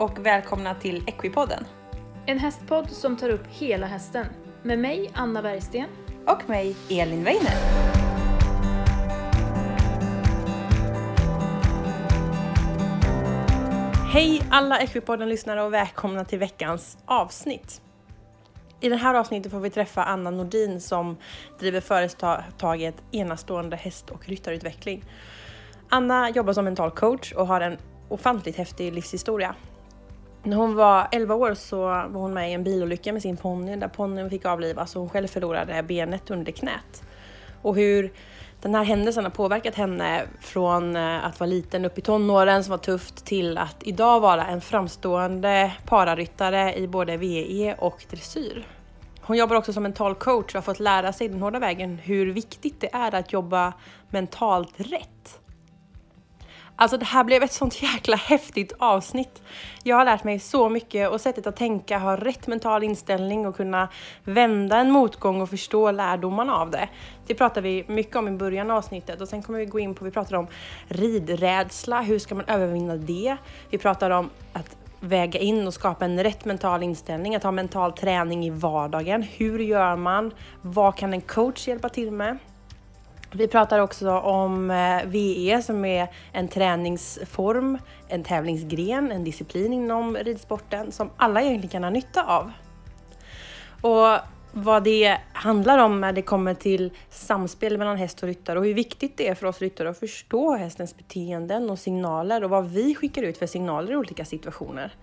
och välkomna till Equipodden. En hästpodd som tar upp hela hästen. Med mig, Anna Bergsten. Och mig, Elin Weiner. Hej alla Equipodden-lyssnare och välkomna till veckans avsnitt. I det här avsnittet får vi träffa Anna Nordin som driver företaget Enastående häst och ryttarutveckling. Anna jobbar som mental coach och har en ofantligt häftig livshistoria. När hon var 11 år så var hon med i en bilolycka med sin ponny där ponnyn fick avlivas och hon själv förlorade benet under knät. Och hur den här händelsen har påverkat henne från eh, att vara liten upp i tonåren som var tufft till att idag vara en framstående pararyttare i både VE och dressyr. Hon jobbar också som mental coach och har fått lära sig den hårda vägen hur viktigt det är att jobba mentalt rätt. Alltså det här blev ett sånt jäkla häftigt avsnitt. Jag har lärt mig så mycket och sättet att tänka, ha rätt mental inställning och kunna vända en motgång och förstå lärdomarna av det. Det pratar vi mycket om i början av avsnittet och sen kommer vi gå in på, vi pratar om ridrädsla, hur ska man övervinna det? Vi pratar om att väga in och skapa en rätt mental inställning, att ha mental träning i vardagen. Hur gör man? Vad kan en coach hjälpa till med? Vi pratar också om eh, VE som är en träningsform, en tävlingsgren, en disciplin inom ridsporten som alla egentligen kan ha nytta av. Och vad det handlar om när det kommer till samspel mellan häst och ryttare och hur viktigt det är för oss ryttare att förstå hästens beteenden och signaler och vad vi skickar ut för signaler i olika situationer.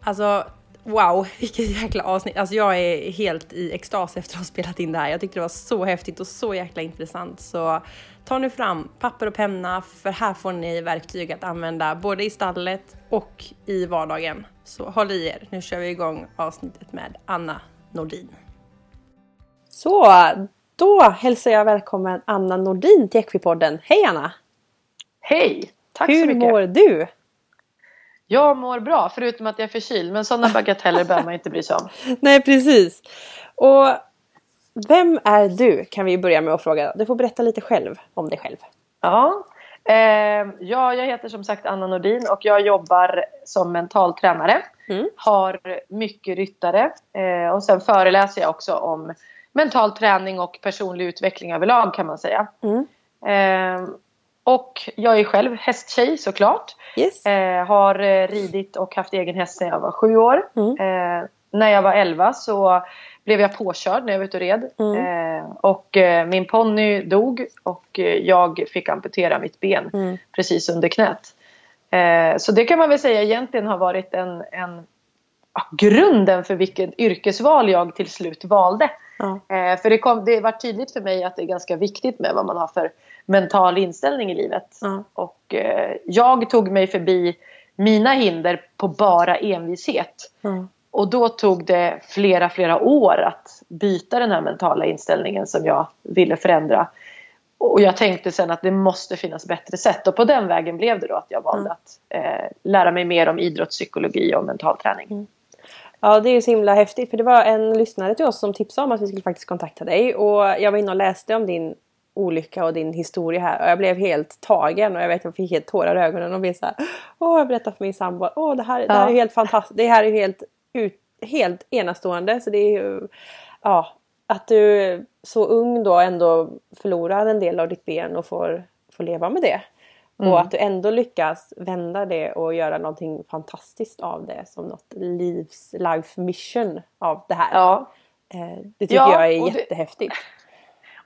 Alltså, Wow, vilket jäkla avsnitt. Alltså jag är helt i extas efter att ha spelat in det här. Jag tyckte det var så häftigt och så jäkla intressant. Så ta nu fram papper och penna för här får ni verktyg att använda både i stallet och i vardagen. Så håll i er, nu kör vi igång avsnittet med Anna Nordin. Så, då hälsar jag välkommen Anna Nordin till Equipodden. Hej Anna! Hej! Tack Hur så mycket! Hur mår du? Jag mår bra, förutom att jag är förkyld. Men sådana bagateller behöver man inte bry sig om. Nej, precis. Och vem är du? Kan vi börja med att fråga. Du får berätta lite själv om dig själv. Ja, eh, ja jag heter som sagt Anna Nordin och jag jobbar som mental tränare. Mm. Har mycket ryttare eh, och sen föreläser jag också om mental träning och personlig utveckling överlag kan man säga. Mm. Eh, och jag är själv hästtjej såklart. Yes. Eh, har eh, ridit och haft egen häst sedan jag var sju år. Mm. Eh, när jag var elva så blev jag påkörd när jag var ute och red. Mm. Eh, och eh, min ponny dog och eh, jag fick amputera mitt ben mm. precis under knät. så det kan man väl säga egentligen har varit en, en grunden för vilket yrkesval jag till slut valde. för det, kom, det var tydligt för mig att det är ganska viktigt med vad man har för mental inställning i livet. Mm. Och eh, jag tog mig förbi mina hinder på bara envishet. Mm. Och då tog det flera, flera år att byta den här mentala inställningen som jag ville förändra. Och jag tänkte sen att det måste finnas bättre sätt. Och på den vägen blev det då att jag valde att eh, lära mig mer om idrottspsykologi och mental träning. Mm. Ja, det är ju så himla häftigt. För det var en lyssnare till oss som tipsade om att vi skulle faktiskt kontakta dig. Och jag var inne och läste om din olycka och din historia här. Och jag blev helt tagen och jag vet jag fick helt tårar i ögonen och blev så här, Åh, jag berättar för min sambo. Åh, det här, ja. det här är helt fantastiskt. Det här är helt, ut, helt enastående. Så det är ju, ja, att du så ung då ändå förlorar en del av ditt ben och får, får leva med det. Mm. Och att du ändå lyckas vända det och göra någonting fantastiskt av det som något livs life mission av det här. Ja. Eh, det tycker ja, jag är jättehäftigt. Det...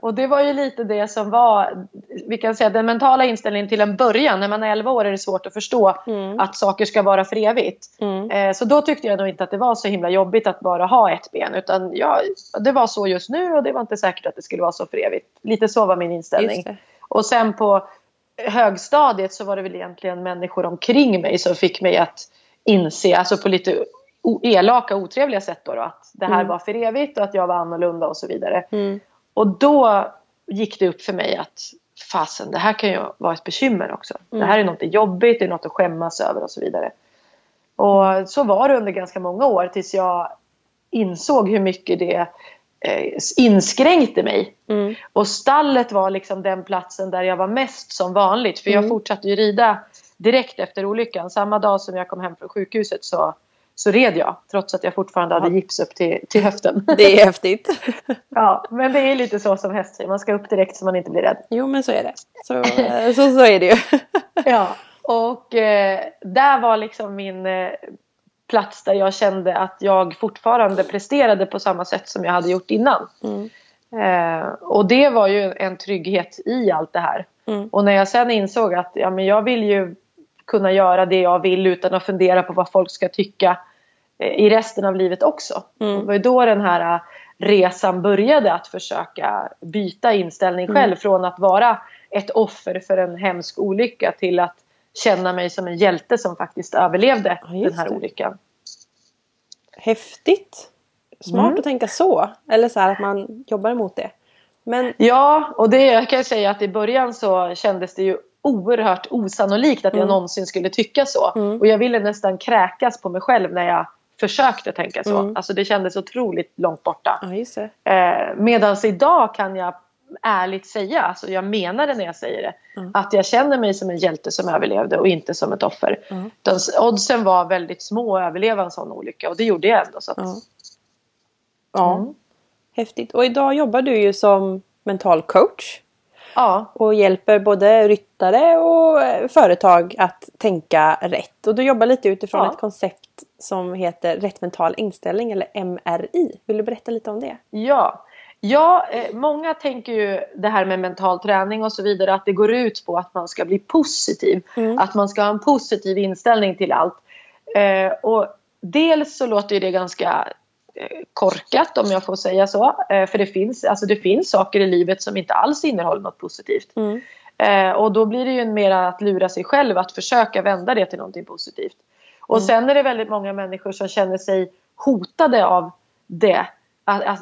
Och det var ju lite det som var, vi kan säga den mentala inställningen till en början. När man är 11 år är det svårt att förstå mm. att saker ska vara för evigt. Mm. Eh, så då tyckte jag nog inte att det var så himla jobbigt att bara ha ett ben. Utan ja, det var så just nu och det var inte säkert att det skulle vara så för evigt. Lite så var min inställning. Och sen på högstadiet så var det väl egentligen människor omkring mig som fick mig att inse, alltså på lite elaka otrevliga sätt då, då att det här mm. var för evigt och att jag var annorlunda och så vidare. Mm. Och då gick det upp för mig att fasen, det här kan ju vara ett bekymmer också. Mm. Det här är något jobbigt, det är något att skämmas över och så vidare. Och så var det under ganska många år tills jag insåg hur mycket det eh, inskränkte mig. Mm. Och stallet var liksom den platsen där jag var mest som vanligt. För mm. jag fortsatte ju rida direkt efter olyckan. Samma dag som jag kom hem från sjukhuset så, så red jag. Trots att jag fortfarande hade gips upp till, till höften. Det är häftigt. ja, men det är lite så som häst säger. Man ska upp direkt så man inte blir rädd. Jo men så är det. Så, så, så är det ju. ja, och eh, där var liksom min eh, plats där jag kände att jag fortfarande presterade på samma sätt som jag hade gjort innan. Mm. Eh, och det var ju en trygghet i allt det här. Mm. Och när jag sen insåg att ja, men jag vill ju kunna göra det jag vill utan att fundera på vad folk ska tycka eh, i resten av livet också. Mm. Det var ju då den här eh, resan började att försöka byta inställning själv Mm. från att vara ett offer för en hemsk olycka till att känna mig som en hjälte som faktiskt överlevde Ja, den här det. olyckan. Häftigt. Smart Mm. att tänka så. Eller så här att man jobbar emot det. Men Ja, och det jag kan jag säga att i början så kändes det ju oerhört osannolikt att jag Mm. någonsin skulle tycka så. Mm. Och jag ville nästan kräkas på mig själv när jag försökte tänka så. Mm. Alltså det kändes otroligt långt borta. ja. Eh, Medan idag kan jag ärligt säga, alltså jag menar det när jag säger det, Mm. att jag känner mig som en hjälte som överlevde och inte som ett offer. Mm. Oddsen var väldigt små att överleva en sån olycka och det gjorde jag ändå. Så att, Ja. Ja, Mm. häftigt. Och idag jobbar du ju som mental coach. Ja, Och hjälper både ryttare och eh, företag att tänka rätt. Och du jobbar lite utifrån Ja. ett koncept som heter rätt mental inställning eller MRI. Vill du berätta lite om det? Ja, ja eh, många tänker ju det här med mental träning och så vidare att det går ut på att man ska bli positiv. Mm. Att man ska ha en positiv inställning till allt. Eh, och dels så låter ju det ganska korkat om jag får säga så. Eh, för det finns, alltså det finns saker i livet som inte alls innehåller något positivt. Mm. Eh, och då blir det ju mer att lura sig själv att försöka vända det till någonting positivt. Och Mm. sen är det väldigt många människor som känner sig hotade av det.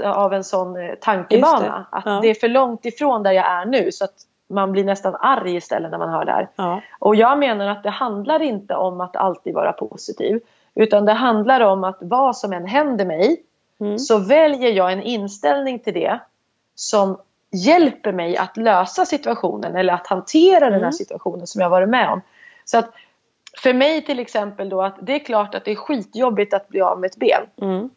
Av en sån eh, tankebana. det. Att Ja. det är för långt ifrån där jag är nu. Så att man blir nästan arg istället när man hör det här. Ja. Och jag menar att det handlar inte om att alltid vara positiv. Utan det handlar om att vad som än händer mig Mm. så väljer jag en inställning till det som hjälper mig att lösa situationen eller att hantera den här Mm. situationen som jag varit med om. Så att för mig till exempel då att det är klart att det är skitjobbigt att bli av med ett ben. Mm.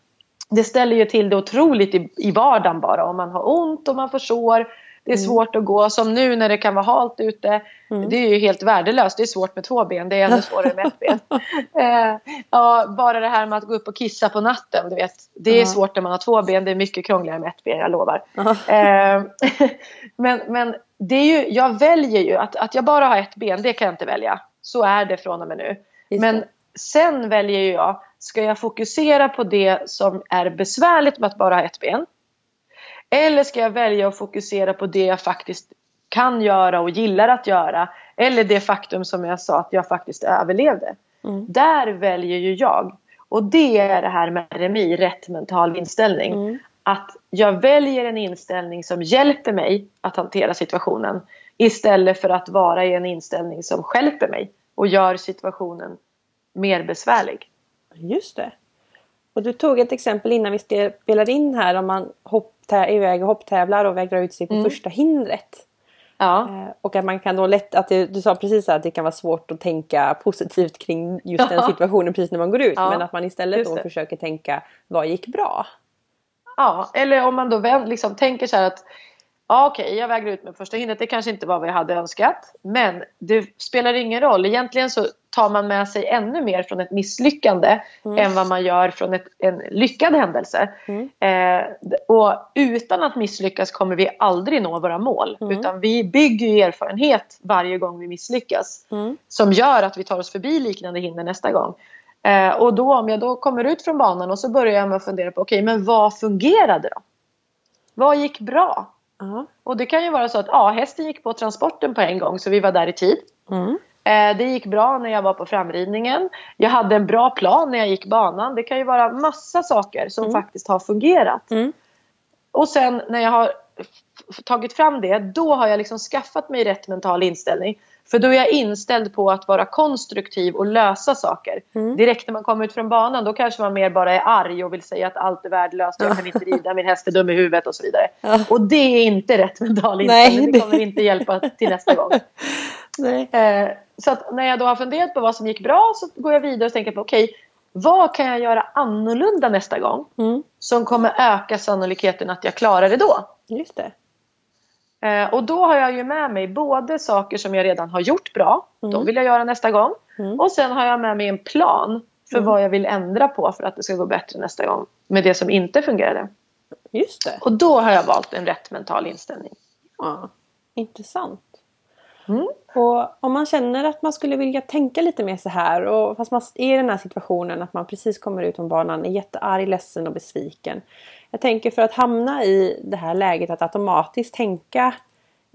Det ställer ju till det otroligt i, i vardagen bara om man har ont och man får sår. Det är Mm. svårt att gå som nu när det kan vara halt ute. Mm. Det är ju helt värdelöst. Det är svårt med två ben. Det är ännu svårare med ett ben. Eh, ja, bara det här med att gå upp och kissa på natten. Du vet, det är Ja. svårt när man har två ben. Det är mycket krångligare med ett ben, jag lovar. Ja. Eh, men men det är ju, jag väljer ju att, att jag bara har ett ben. Det kan jag inte välja. Så är det från och med nu. Just Men det. sen väljer jag, ska jag fokusera på det som är besvärligt med att bara ha ett ben? Eller ska jag välja att fokusera på det jag faktiskt kan göra och gillar att göra? Eller det faktum som jag sa att jag faktiskt överlevde. Mm. Där väljer ju jag. Och det är det här med RMI, rätt mental inställning. Mm. Att jag väljer en inställning som hjälper mig att hantera situationen. Istället för att vara i en inställning som hjälper mig och gör situationen mer besvärlig. Just det. Och du tog ett exempel innan vi spelade in här om man är iväg och hopptävlar och vägrar ut sig på Mm. första hindret. Ja, Eh, Och att man kan då lätt, att det, du sa precis att det kan vara svårt att tänka positivt kring just den situationen precis när man går ut. Ja, Men att man istället då försöker tänka, vad gick bra? ja. eller om man då väl, liksom tänker så här att Ja okej, jag vägrar ut med första hindret. Det kanske inte var vad jag hade önskat. Men det spelar ingen roll. Egentligen så tar man med sig ännu mer från ett misslyckande Mm. än vad man gör från ett, en lyckad händelse. Mm. Eh, och utan att misslyckas kommer vi aldrig nå våra mål. Mm. Utan vi bygger erfarenhet varje gång vi misslyckas. Mm. Som gör att vi tar oss förbi liknande hinder nästa gång. Eh, och då om jag då kommer ut från banan och så börjar jag med att fundera på okej men vad fungerade då? Vad gick bra? Och det kan ju vara så att ja, hästen gick på transporten på en gång så vi var där i tid. Eh, det gick bra när jag var på framridningen. Jag hade en bra plan när jag gick banan. Det kan ju vara massa saker som Mm. faktiskt har fungerat. Mm. Och sen när jag har tagit fram det, då har jag liksom skaffat mig rätt mental inställning. För då är jag inställd på att vara konstruktiv och lösa saker. Mm. Direkt när man kommer ut från banan då kanske man mer bara är arg och vill säga att allt är värdelöst, jag kan inte rida, min häst är dum i huvudet och så vidare. Ja. Och det är inte rätt mental inställning, det det- kommer inte hjälpa till nästa gång. Eh, så när jag då har funderat på vad som gick bra så går jag vidare och tänker på okej, vad kan jag göra annorlunda nästa gång? Mm. Som kommer öka sannolikheten att jag klarar det då. Just det. Eh, och då har jag ju med mig både saker som jag redan har gjort bra, Mm. de vill jag göra nästa gång. Mm. Och sen har jag med mig en plan för Mm. vad jag vill ändra på för att det ska gå bättre nästa gång. Med det som inte fungerade. Just det. Och då har jag valt en rätt mental inställning. Ja. Intressant. Mm. Och om man känner att man skulle vilja tänka lite mer så här och fast man är i den här situationen att man precis kommer ut om banan är jättearg, ledsen och besviken. Jag tänker för att hamna i det här läget att automatiskt tänka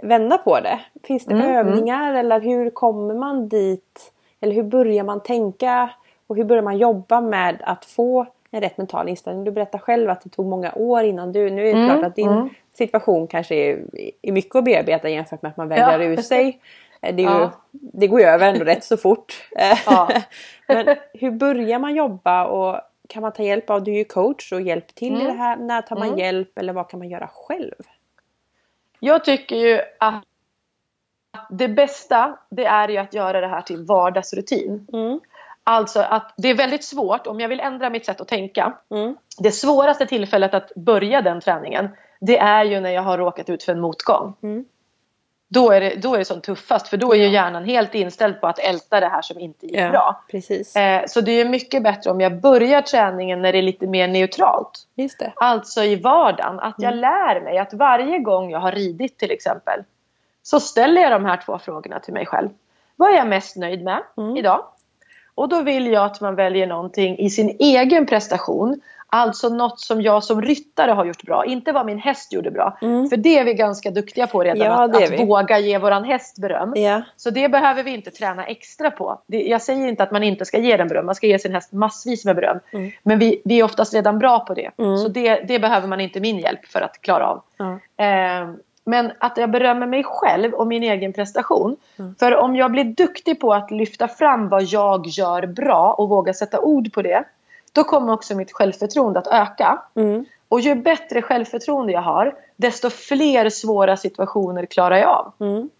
vända på det. Finns det Mm, övningar eller hur kommer man dit? Eller hur börjar man tänka? Och hur börjar man jobba med att få en rätt mental inställning? Du berättar själv att det tog många år innan du... Nu är det Mm, klart att din mm. situation kanske är, är mycket att bearbeta jämfört med att man vägrar Ja. ur sig. Det, ju, Ja. det går ju över ändå rätt så fort. Ja. Men hur börjar man jobba och kan man ta hjälp av, du är ju coach och hjälp till i Mm. det här. När tar man Mm. hjälp eller vad kan man göra själv? Jag tycker ju att det bästa det är ju att göra det här till vardagsrutin. Mm. Alltså att det är väldigt svårt om jag vill ändra mitt sätt att tänka. Mm. Det svåraste tillfället att börja den träningen det är ju när jag har råkat ut för en motgång. Mm. Då är det, då är det som tuffast för då är ju hjärnan helt inställd på att älta det här som inte gick bra. precis. Eh, så det är mycket bättre om jag börjar träningen när det är lite mer neutralt. Just det. Alltså i vardagen. Att jag Mm. lär mig att varje gång jag har ridit till exempel. Så ställer jag de här två frågorna till mig själv. Vad är jag mest nöjd med Mm. idag? Och då vill jag att man väljer någonting i sin egen prestation. Alltså något som jag som ryttare har gjort bra. Inte vad min häst gjorde bra. Mm. För det är vi ganska duktiga på redan. Ja, att att våga ge våran häst beröm. Ja. Så det behöver vi inte träna extra på. Det, jag säger inte att man inte ska ge den beröm. Man ska ge sin häst massvis med beröm. Mm. Men vi, vi är oftast redan bra på det. Mm. Så det, det behöver man inte min hjälp för att klara av. Eh, men att jag berömmer mig själv och min egen prestation. Mm. För om jag blir duktig på att lyfta fram vad jag gör bra och våga sätta ord på det. Då kommer också mitt självförtroende att öka. Mm. Och ju bättre självförtroende jag har, desto fler svåra situationer klarar jag av. Mm.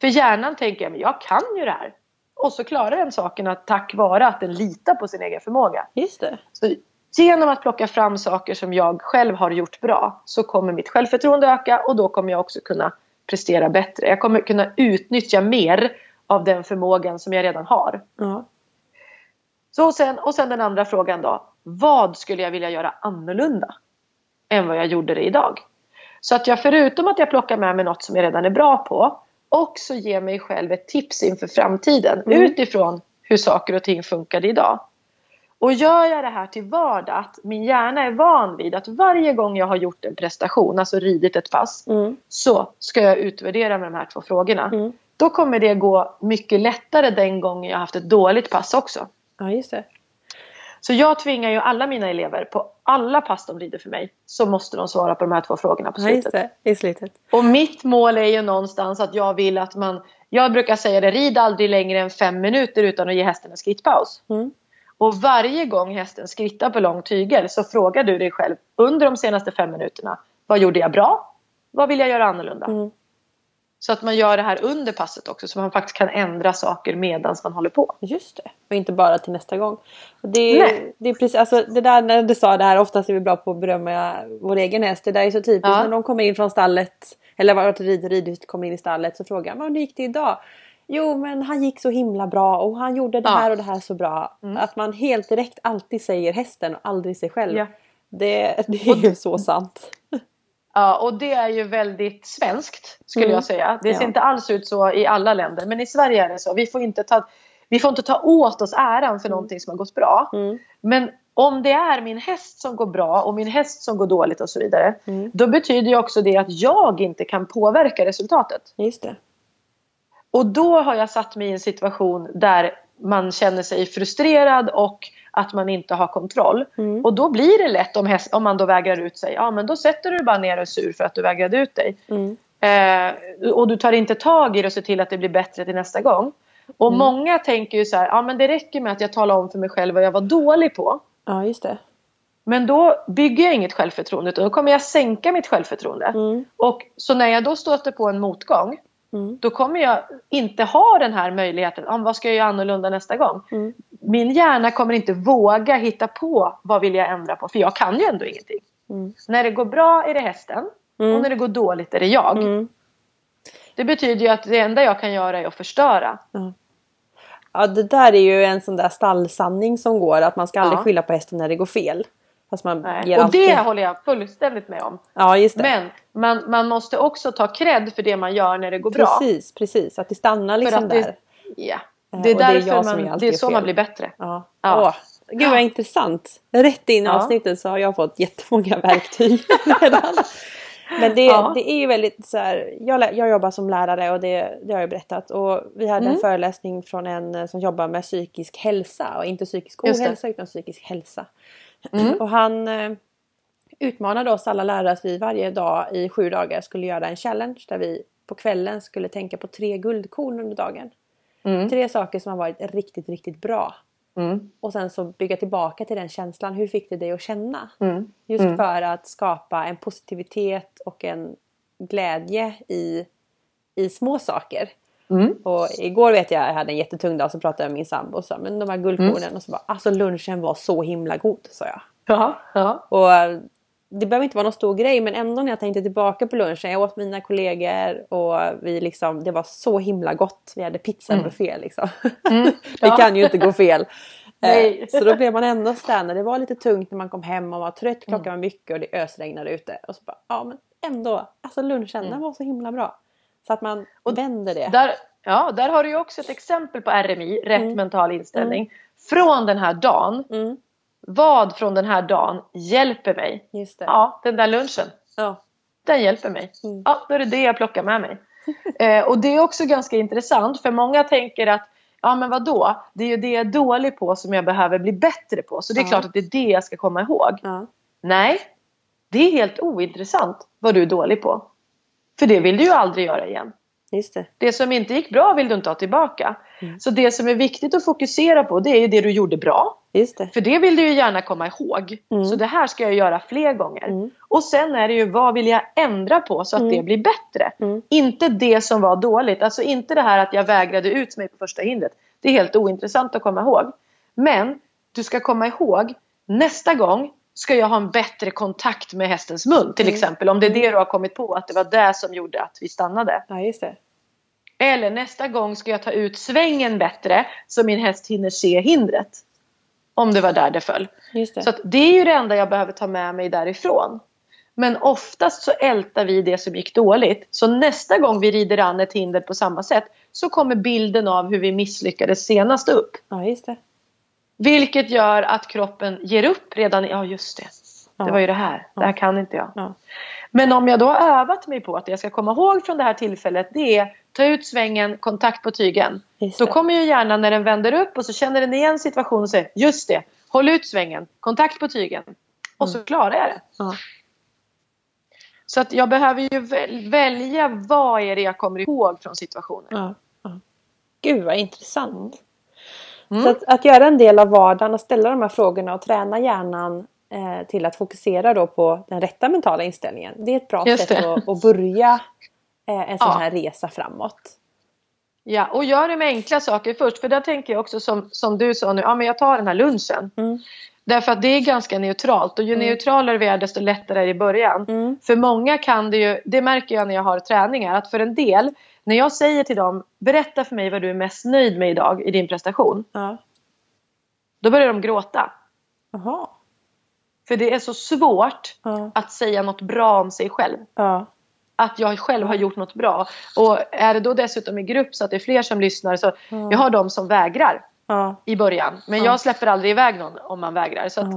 För hjärnan tänker jag, men jag kan ju det här. Och så klarar den sakerna tack vare att den litar på sin egen förmåga. Just det. Så genom att plocka fram saker som jag själv har gjort bra så kommer mitt självförtroende öka och då kommer jag också kunna prestera bättre. Jag kommer kunna utnyttja mer av den förmågan som jag redan har. Ja. Så sen, och sen den andra frågan då. Vad skulle jag vilja göra annorlunda än vad jag gjorde det idag? Så att jag förutom att jag plockar med mig något som jag redan är bra på också ger mig själv ett tips inför framtiden Mm. utifrån hur saker och ting funkade idag. Och gör jag det här till vardag, att min hjärna är van vid att varje gång jag har gjort en prestation, alltså ridit ett pass, Mm. så ska jag utvärdera med de här två frågorna. Mm. Då kommer det gå mycket lättare den gången jag har haft ett dåligt pass också. Ja, just det. Så jag tvingar ju alla mina elever på alla pass de rider för mig så måste de svara på de här två frågorna på Ja, slutet. det. I slutet. Och mitt mål är ju någonstans att jag vill att man Jag brukar säga det, rid aldrig längre än fem minuter utan att ge hästen en skrittpaus. Mm. Och varje gång hästen skrittar på lång tygel så frågar du dig själv under de senaste fem minuterna Vad gjorde jag bra? Vad vill jag göra annorlunda? Mm. Så att man gör det här under passet också så man faktiskt kan ändra saker medan man håller på. Just det. Och inte bara till nästa gång. Det, Nej. det är precis, alltså det där när du sa det här, oftast är vi bra på att berömma vår egen häst. Det där är så typiskt Ja. när de kommer in från stallet. Eller var ett rid och ridhuset kommer in i stallet så frågar man hur gick det idag? Jo men han gick så himla bra och han gjorde det Ja. här och det här så bra. Mm. Att man helt direkt alltid säger hästen och aldrig sig själv. Ja. Det, det är ju så sant. Ja, och det är ju väldigt svenskt skulle Mm. jag säga. Det ser Ja. inte alls ut så i alla länder. Men i Sverige är det så. Vi får inte ta, vi får inte ta åt oss äran för någonting som har gått bra. Mm. Men om det är min häst som går bra och min häst som går dåligt och så vidare. Mm. Då betyder ju också det att jag inte kan påverka resultatet. Just det. Och då har jag satt mig i en situation där man känner sig frustrerad och att man inte har kontroll. Mm. Och då blir det lätt om, häst, om man då vägrar ut sig. Ja men då sätter du bara ner och är sur för att du vägrade ut dig. Mm. Eh, och du tar inte tag i det och ser till att det blir bättre till nästa gång. Och Mm. många tänker ju så här, ja men det räcker med att jag talar om för mig själv vad jag var dålig på. Ja, just det. Men då bygger jag inget självförtroende utan då kommer jag sänka mitt självförtroende. Mm. Och så när jag då stöter på en motgång Mm. då kommer jag inte ha den här möjligheten. Om vad ska jag göra annorlunda nästa gång? Mm. Min hjärna kommer inte våga hitta på vad vill jag ändra på. För jag kan ju ändå ingenting. Mm. När det går bra är det hästen. Mm. Och när det går dåligt är det jag. Mm. Det betyder ju att det enda jag kan göra är att förstöra. Ja, det där är ju en sån där stallsanning som går. Att man ska aldrig Ja. skylla på hästen när det går fel. Och alltid... det håller jag fullständigt med om. Ja, just det. Men man, man måste också ta cred för det man gör när det går bra. precis, precis. Att det stannar liksom att det- där. Ja. Eh, Det är och det är därför man, alltid det är så fel. man blir bättre. Ja. Ja. Åh, gud vad intressant. Rätt in i Ja. avsnittet så har jag fått jättemånga verktyg. Men det, Ja. det är ju väldigt så här, jag, jag jobbar som lärare och det, det har jag berättat. Och vi hade en Mm. föreläsning från en eh, som jobbar med psykisk hälsa. Och inte psykisk ohälsa utan psykisk hälsa. Mm. Och han eh, utmanade oss alla lärare att vi varje dag i sju dagar skulle göra en challenge. Där vi på kvällen skulle tänka på tre guldkorn under dagen. Mm. Tre saker som har varit riktigt, riktigt bra. Mm. Och sen så bygga tillbaka till den känslan. Hur fick det dig att känna? Mm. Just Mm. för att skapa en positivitet och en glädje i, i små saker. Mm. Och igår vet jag, jag hade en jättetung dag så pratade jag med min sambo och sa men de här guldkornen Mm. och så bara alltså lunchen var så himla god sa jag. Ja, ja. Och det behöver inte vara någon stor grej men ändå när jag tänkte tillbaka på lunchen. Jag åt mina kollegor och vi liksom, det var så himla gott. Vi hade pizzabuffé liksom. Mm. det Ja. kan ju inte gå fel. Nej. Eh, Så då blev man ändå sådär när det var lite tungt när man kom hem och var trött. Klockan Mm. var mycket och det ösregnade ute. Och så bara, ja men ändå. Alltså lunchen den var så himla bra. Så att man Mm. Och vänder det. Där, ja, där har du ju också ett exempel på RMI, rätt Mm. mental inställning. Från den här dagen, Mm, vad från den här dagen hjälper mig? just det. Ja, den där lunchen. Ja. Den hjälper mig. Mm. Ja, då är det det jag plockar med mig. Eh, och det är också ganska intressant för många tänker att Ja men vad då? Det är ju det jag är dålig på som jag behöver bli bättre på. Så det är Ja. klart att det är det jag ska komma ihåg. Ja. Nej, det är helt ointressant vad du är dålig på. För det vill du ju aldrig göra igen. Just det. Det som inte gick bra vill du inte ha tillbaka. Mm. Så det som är viktigt att fokusera på det är ju det du gjorde bra. Just det. För det vill du ju gärna komma ihåg. Mm. Så det här ska jag göra fler gånger. Mm. Och sen är det ju vad vill jag ändra på så att Mm. det blir bättre. Mm. Inte det som var dåligt. Alltså inte det här att jag vägrade ut mig på första hindret. Det är helt ointressant att komma ihåg. Men du ska komma ihåg nästa gång ska jag ha en bättre kontakt med hästens mun till Mm. exempel. Om det är det du har kommit på att det var det som gjorde att vi stannade. Ja just det. Eller nästa gång ska jag ta ut svängen bättre så min häst hinner se hindret. Om det var där det föll. Just det. Så det är ju det enda jag behöver ta med mig därifrån. Men oftast så ältar vi det som gick dåligt. Så nästa gång vi rider an ett hinder på samma sätt så kommer bilden av hur vi misslyckades senast upp. Ja just det. Vilket gör att kroppen ger upp redan i, ja just det. Ja. Det var ju det här. Det här kan inte jag. Ja. Men om jag då har övat mig på att det jag ska komma ihåg från det här tillfället det är ta ut svängen, kontakt på tygen. Då kommer ju hjärnan när den vänder upp och så känner den igen situationen och säger just det, håll ut svängen, kontakt på tygen. Och så klarar jag det. Ja. Så att jag behöver ju väl- välja vad är det jag kommer ihåg från situationen. Ja. Ja. Gud vad intressant. Mm. Så att, att göra en del av vardagen och ställa de här frågorna och träna hjärnan eh, till att fokusera då på den rätta mentala inställningen. Det är ett bra Just sätt att, att börja en sån Ja. här resa framåt. Ja, och gör det med enkla saker först. För där tänker jag också som, som du sa nu, ja men jag tar den här lunchen. Mm. Därför att det är ganska neutralt och ju Mm. neutralare vi är desto lättare är det i början. Mm. För många kan det ju, det märker jag när jag har träningar, att för en del, när jag säger till dem, berätta för mig vad du är mest nöjd med idag i din prestation. Ja. Då börjar de gråta. Jaha. För det är så svårt Ja. att säga något bra om sig själv. Ja. Att jag själv har gjort något bra. Och är det då dessutom i grupp så att det är fler som lyssnar så Ja. jag har de som vägrar Ja. i början. Men Ja. jag släpper aldrig iväg någon om man vägrar. Så att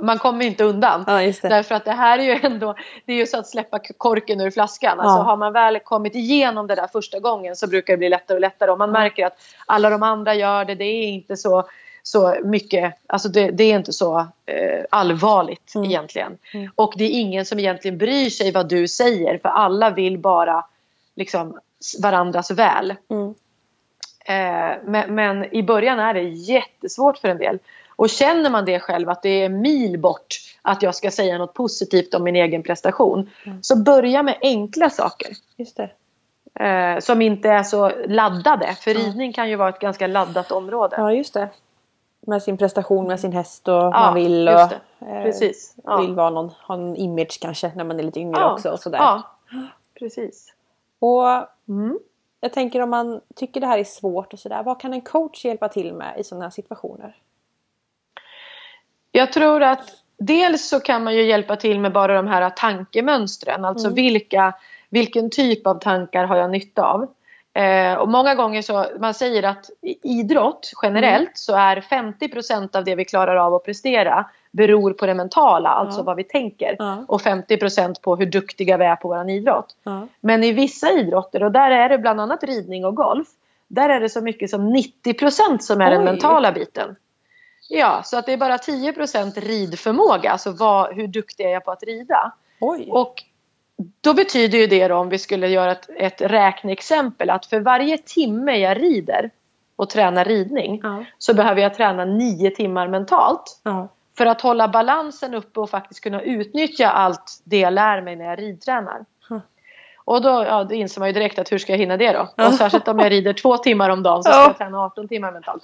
man kommer inte undan. Därför att det här är ju ändå, det är ju så att släppa korken ur flaskan. Alltså har man väl kommit igenom det där första gången så brukar det bli lättare och lättare. Om man märker att alla de andra gör det, det är inte så, så mycket, alltså det, det är inte så eh, allvarligt Mm. egentligen. Mm. Och det är ingen som egentligen bryr sig vad du säger för alla vill bara liksom varandras väl. Mm. Eh, men, men i början är det jättesvårt för en del. Och känner man det själv att det är mil bort att jag ska säga något positivt om min egen prestation. Mm. Så börja med enkla saker. Just det. Eh, som inte är så laddade. För ridning kan ju vara ett ganska laddat område. Ja, just det. Med sin prestation, med sin häst och man vill och eh, Precis. Ja. vill vara någon, ha en image kanske när man är lite yngre Ja. också och sådär. Ja, precis. Och Mm. jag tänker om man tycker det här är svårt och sådär, vad kan en coach hjälpa till med i sådana här situationer? Jag tror att dels så kan man ju hjälpa till med bara de här tankemönstren. Alltså Mm. vilka, vilken typ av tankar har jag nytta av? Eh, och många gånger så, man säger att idrott generellt Mm. så är 50% av det vi klarar av att prestera beror på det mentala, alltså Ja. vad vi tänker. Ja. Och 50% på hur duktiga vi är på vår idrott. Ja. Men i vissa idrotter, och där är det bland annat ridning och golf, där är det så mycket som 90% som är den Oj. mentala biten. Ja, så att det är bara 10% ridförmåga, alltså vad, hur duktig är jag på att rida? Oj! Och då betyder ju det då, om vi skulle göra ett, ett räkneexempel, att för varje timme jag rider och tränar ridning ja. så behöver jag träna nio timmar mentalt Ja. för att hålla balansen uppe och faktiskt kunna utnyttja allt det jag lär mig när jag ridtränar. Hm. Och då, ja, då inser man ju direkt att hur ska jag hinna det då? Ja. Och särskilt om jag rider två timmar om dagen så ska Ja. jag träna 18 timmar mentalt.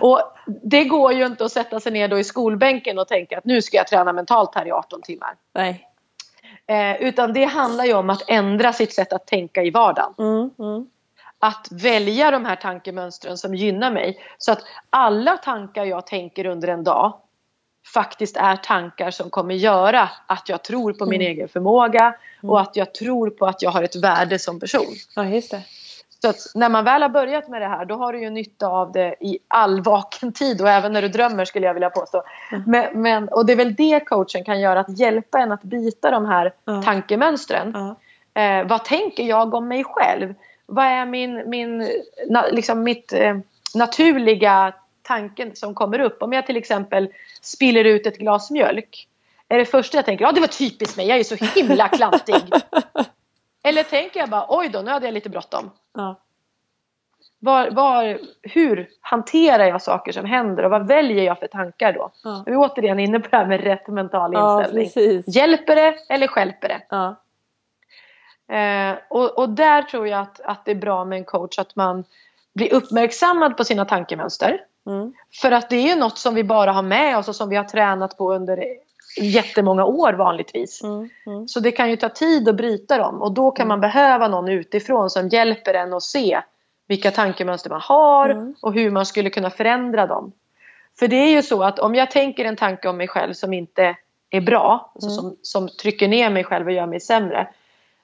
Och det går ju inte att sätta sig ner då i skolbänken och tänka att nu ska jag träna mentalt här i 18 timmar. Nej. Eh, utan det handlar ju om att ändra sitt sätt att tänka i vardagen. Mm, mm. Att välja de här tankemönstren som gynnar mig. Så att alla tankar jag tänker under en dag faktiskt är tankar som kommer göra att jag tror på min Mm. egen förmåga och att jag tror på att jag har ett värde som person. Ja, just det. Så att när man väl har börjat med det här då har du ju nytta av det i all vaken tid och även när du drömmer skulle jag vilja påstå. Mm. Men, men, och det är väl det coachen kan göra, att hjälpa en att byta de här Ja. tankemönstren. Ja. Eh, vad tänker jag om mig själv? Vad är min, min, na, liksom mitt eh, naturliga tanken som kommer upp? Om jag till exempel spiller ut ett glas mjölk. Är det första jag tänker, ja det var typiskt mig, jag är så himla klantig. Eller tänker jag bara, oj då, nu hade jag lite bråttom. Ja. Var, var, hur hanterar jag saker som händer och vad väljer jag för tankar då? Ja. Vi är återigen inne på det här med rätt mental ja, inställning. precis. Hjälper det eller stjälper det? Ja. Eh, och, och där tror jag att, att det är bra med en coach att man blir uppmärksammad på sina tankemönster. Mm. För att det är ju något som vi bara har med oss och som vi har tränat på under jättemånga år vanligtvis. Mm. Mm. Så det kan ju ta tid att bryta dem och då kan man behöva någon utifrån som hjälper en att se vilka tankemönster man har Mm. och hur man skulle kunna förändra dem. För det är ju så att om jag tänker en tanke om mig själv som inte är bra, alltså Mm. som, som trycker ner mig själv och gör mig sämre.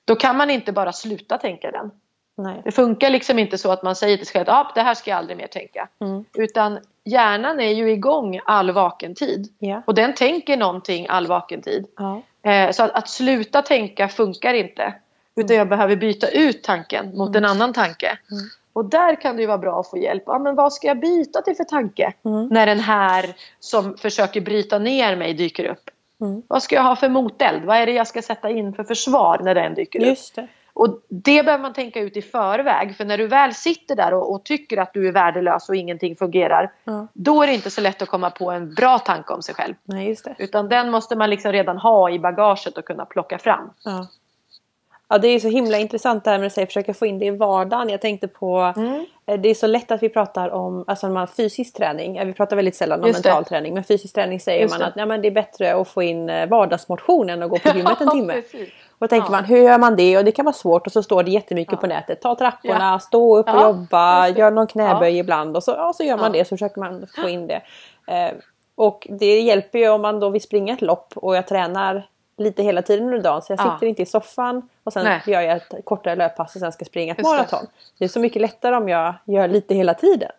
Då kan man inte bara sluta tänka den. Nej. Det funkar liksom inte så att man säger till sig själv att ah, det här ska jag aldrig mer tänka. Mm. Utan hjärnan är ju igång all vaken tid. Ja. Och den tänker någonting all vaken tid. Ja. Eh, så att, att sluta tänka funkar inte. Utan jag behöver byta ut tanken mot en annan tanke. Mm. Och där kan det ju vara bra att få hjälp. Ja, men vad ska jag byta till för tanke? Mm. När den här som försöker bryta ner mig dyker upp. Mm. Vad ska jag ha för moteld? Vad är det jag ska sätta in för försvar när den dyker upp? Just det. Och det behöver man tänka ut i förväg. För när du väl sitter där och, och tycker att du är värdelös och ingenting fungerar. Ja. Då är det inte så lätt att komma på en bra tanke om sig själv. Nej, just det. Utan den måste man liksom redan ha i bagaget och kunna plocka fram. Ja. Ja, det är så himla intressant det här med att säga, försöka få in det i vardagen. Jag tänkte på, Mm. eh, det är så lätt att vi pratar om alltså man fysisk träning. Vi pratar väldigt sällan om Just det. mental träning. Men fysisk träning säger Just man det. att ja, men det är bättre att få in eh, vardagsmotion än att gå på gymmet en timme. precis. Och då tänker Ja. man, hur gör man det? Och det kan vara svårt och så står det jättemycket Ja. på nätet. Ta trapporna, stå upp och jobba, det. gör någon knäböj ibland. Och så, ja, så gör man det så försöker man få in det. Eh, och det hjälper ju om man då vill springa ett lopp och jag tränar lite hela tiden under dagen. Så jag Ja. sitter inte i soffan och sen Nej. gör jag ett kortare löppass och sen ska springa ett Just det. maraton. Det. är så mycket lättare om jag gör lite hela tiden.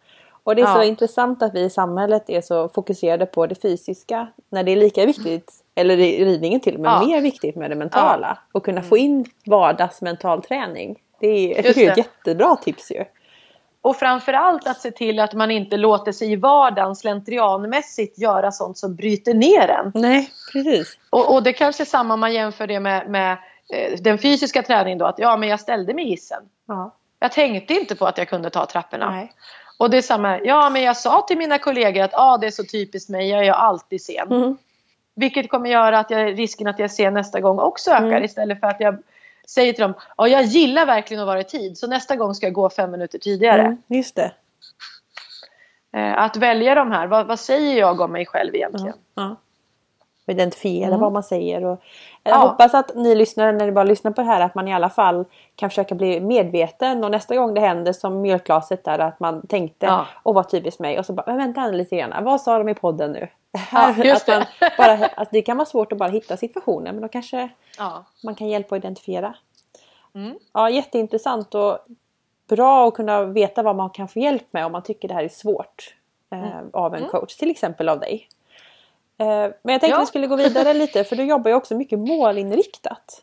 Och det är så Ja. intressant att vi i samhället är så fokuserade på det fysiska när det är lika viktigt, eller i ridningen till och med Ja. mer viktigt med det mentala. Och kunna få in vardagsmental träning. Det är, jag tycker det ett jättebra tips ju. Och framförallt att se till att man inte låter sig i vardagen slentrianmässigt göra sånt som bryter ner en. Nej, precis. Och, och det kanske är samma om man jämför det med, med eh, den fysiska träningen då. Att ja, men jag ställde mig i hissen. Ja. Jag tänkte inte på att jag kunde ta trapporna. Nej. Och det är samma, ja men jag sa till mina kollegor att ah, det är så typiskt mig, jag är ju alltid sen. Mm. Vilket kommer göra att jag, risken att jag ser nästa gång också ökar Mm. istället för att jag säger till dem, ja jag gillar verkligen att vara i tid så nästa gång ska jag gå fem minuter tidigare. Mm, just det. Eh, att välja de här, vad, vad säger jag om mig själv egentligen? Ja. Och Identifiera Mm. vad man säger. Och jag Ja. hoppas att ni lyssnare när ni bara lyssnar på det här att man i alla fall kan försöka bli medveten och nästa gång det händer som mjölkglaset där att man tänkte Ja. och var typiskt mig och så bara men vänta lite grann. Vad sa de i podden nu? Här, just att man bara, att det kan vara svårt att bara hitta situationen men då kanske Ja. man kan hjälpa att identifiera. Mm. Ja, jätteintressant och bra att kunna veta vad man kan få hjälp med om man tycker det här är svårt eh, Mm. av en coach, till exempel av dig. Eh, men jag tänkte Ja. vi skulle gå vidare lite för du jobbar ju också mycket målinriktat.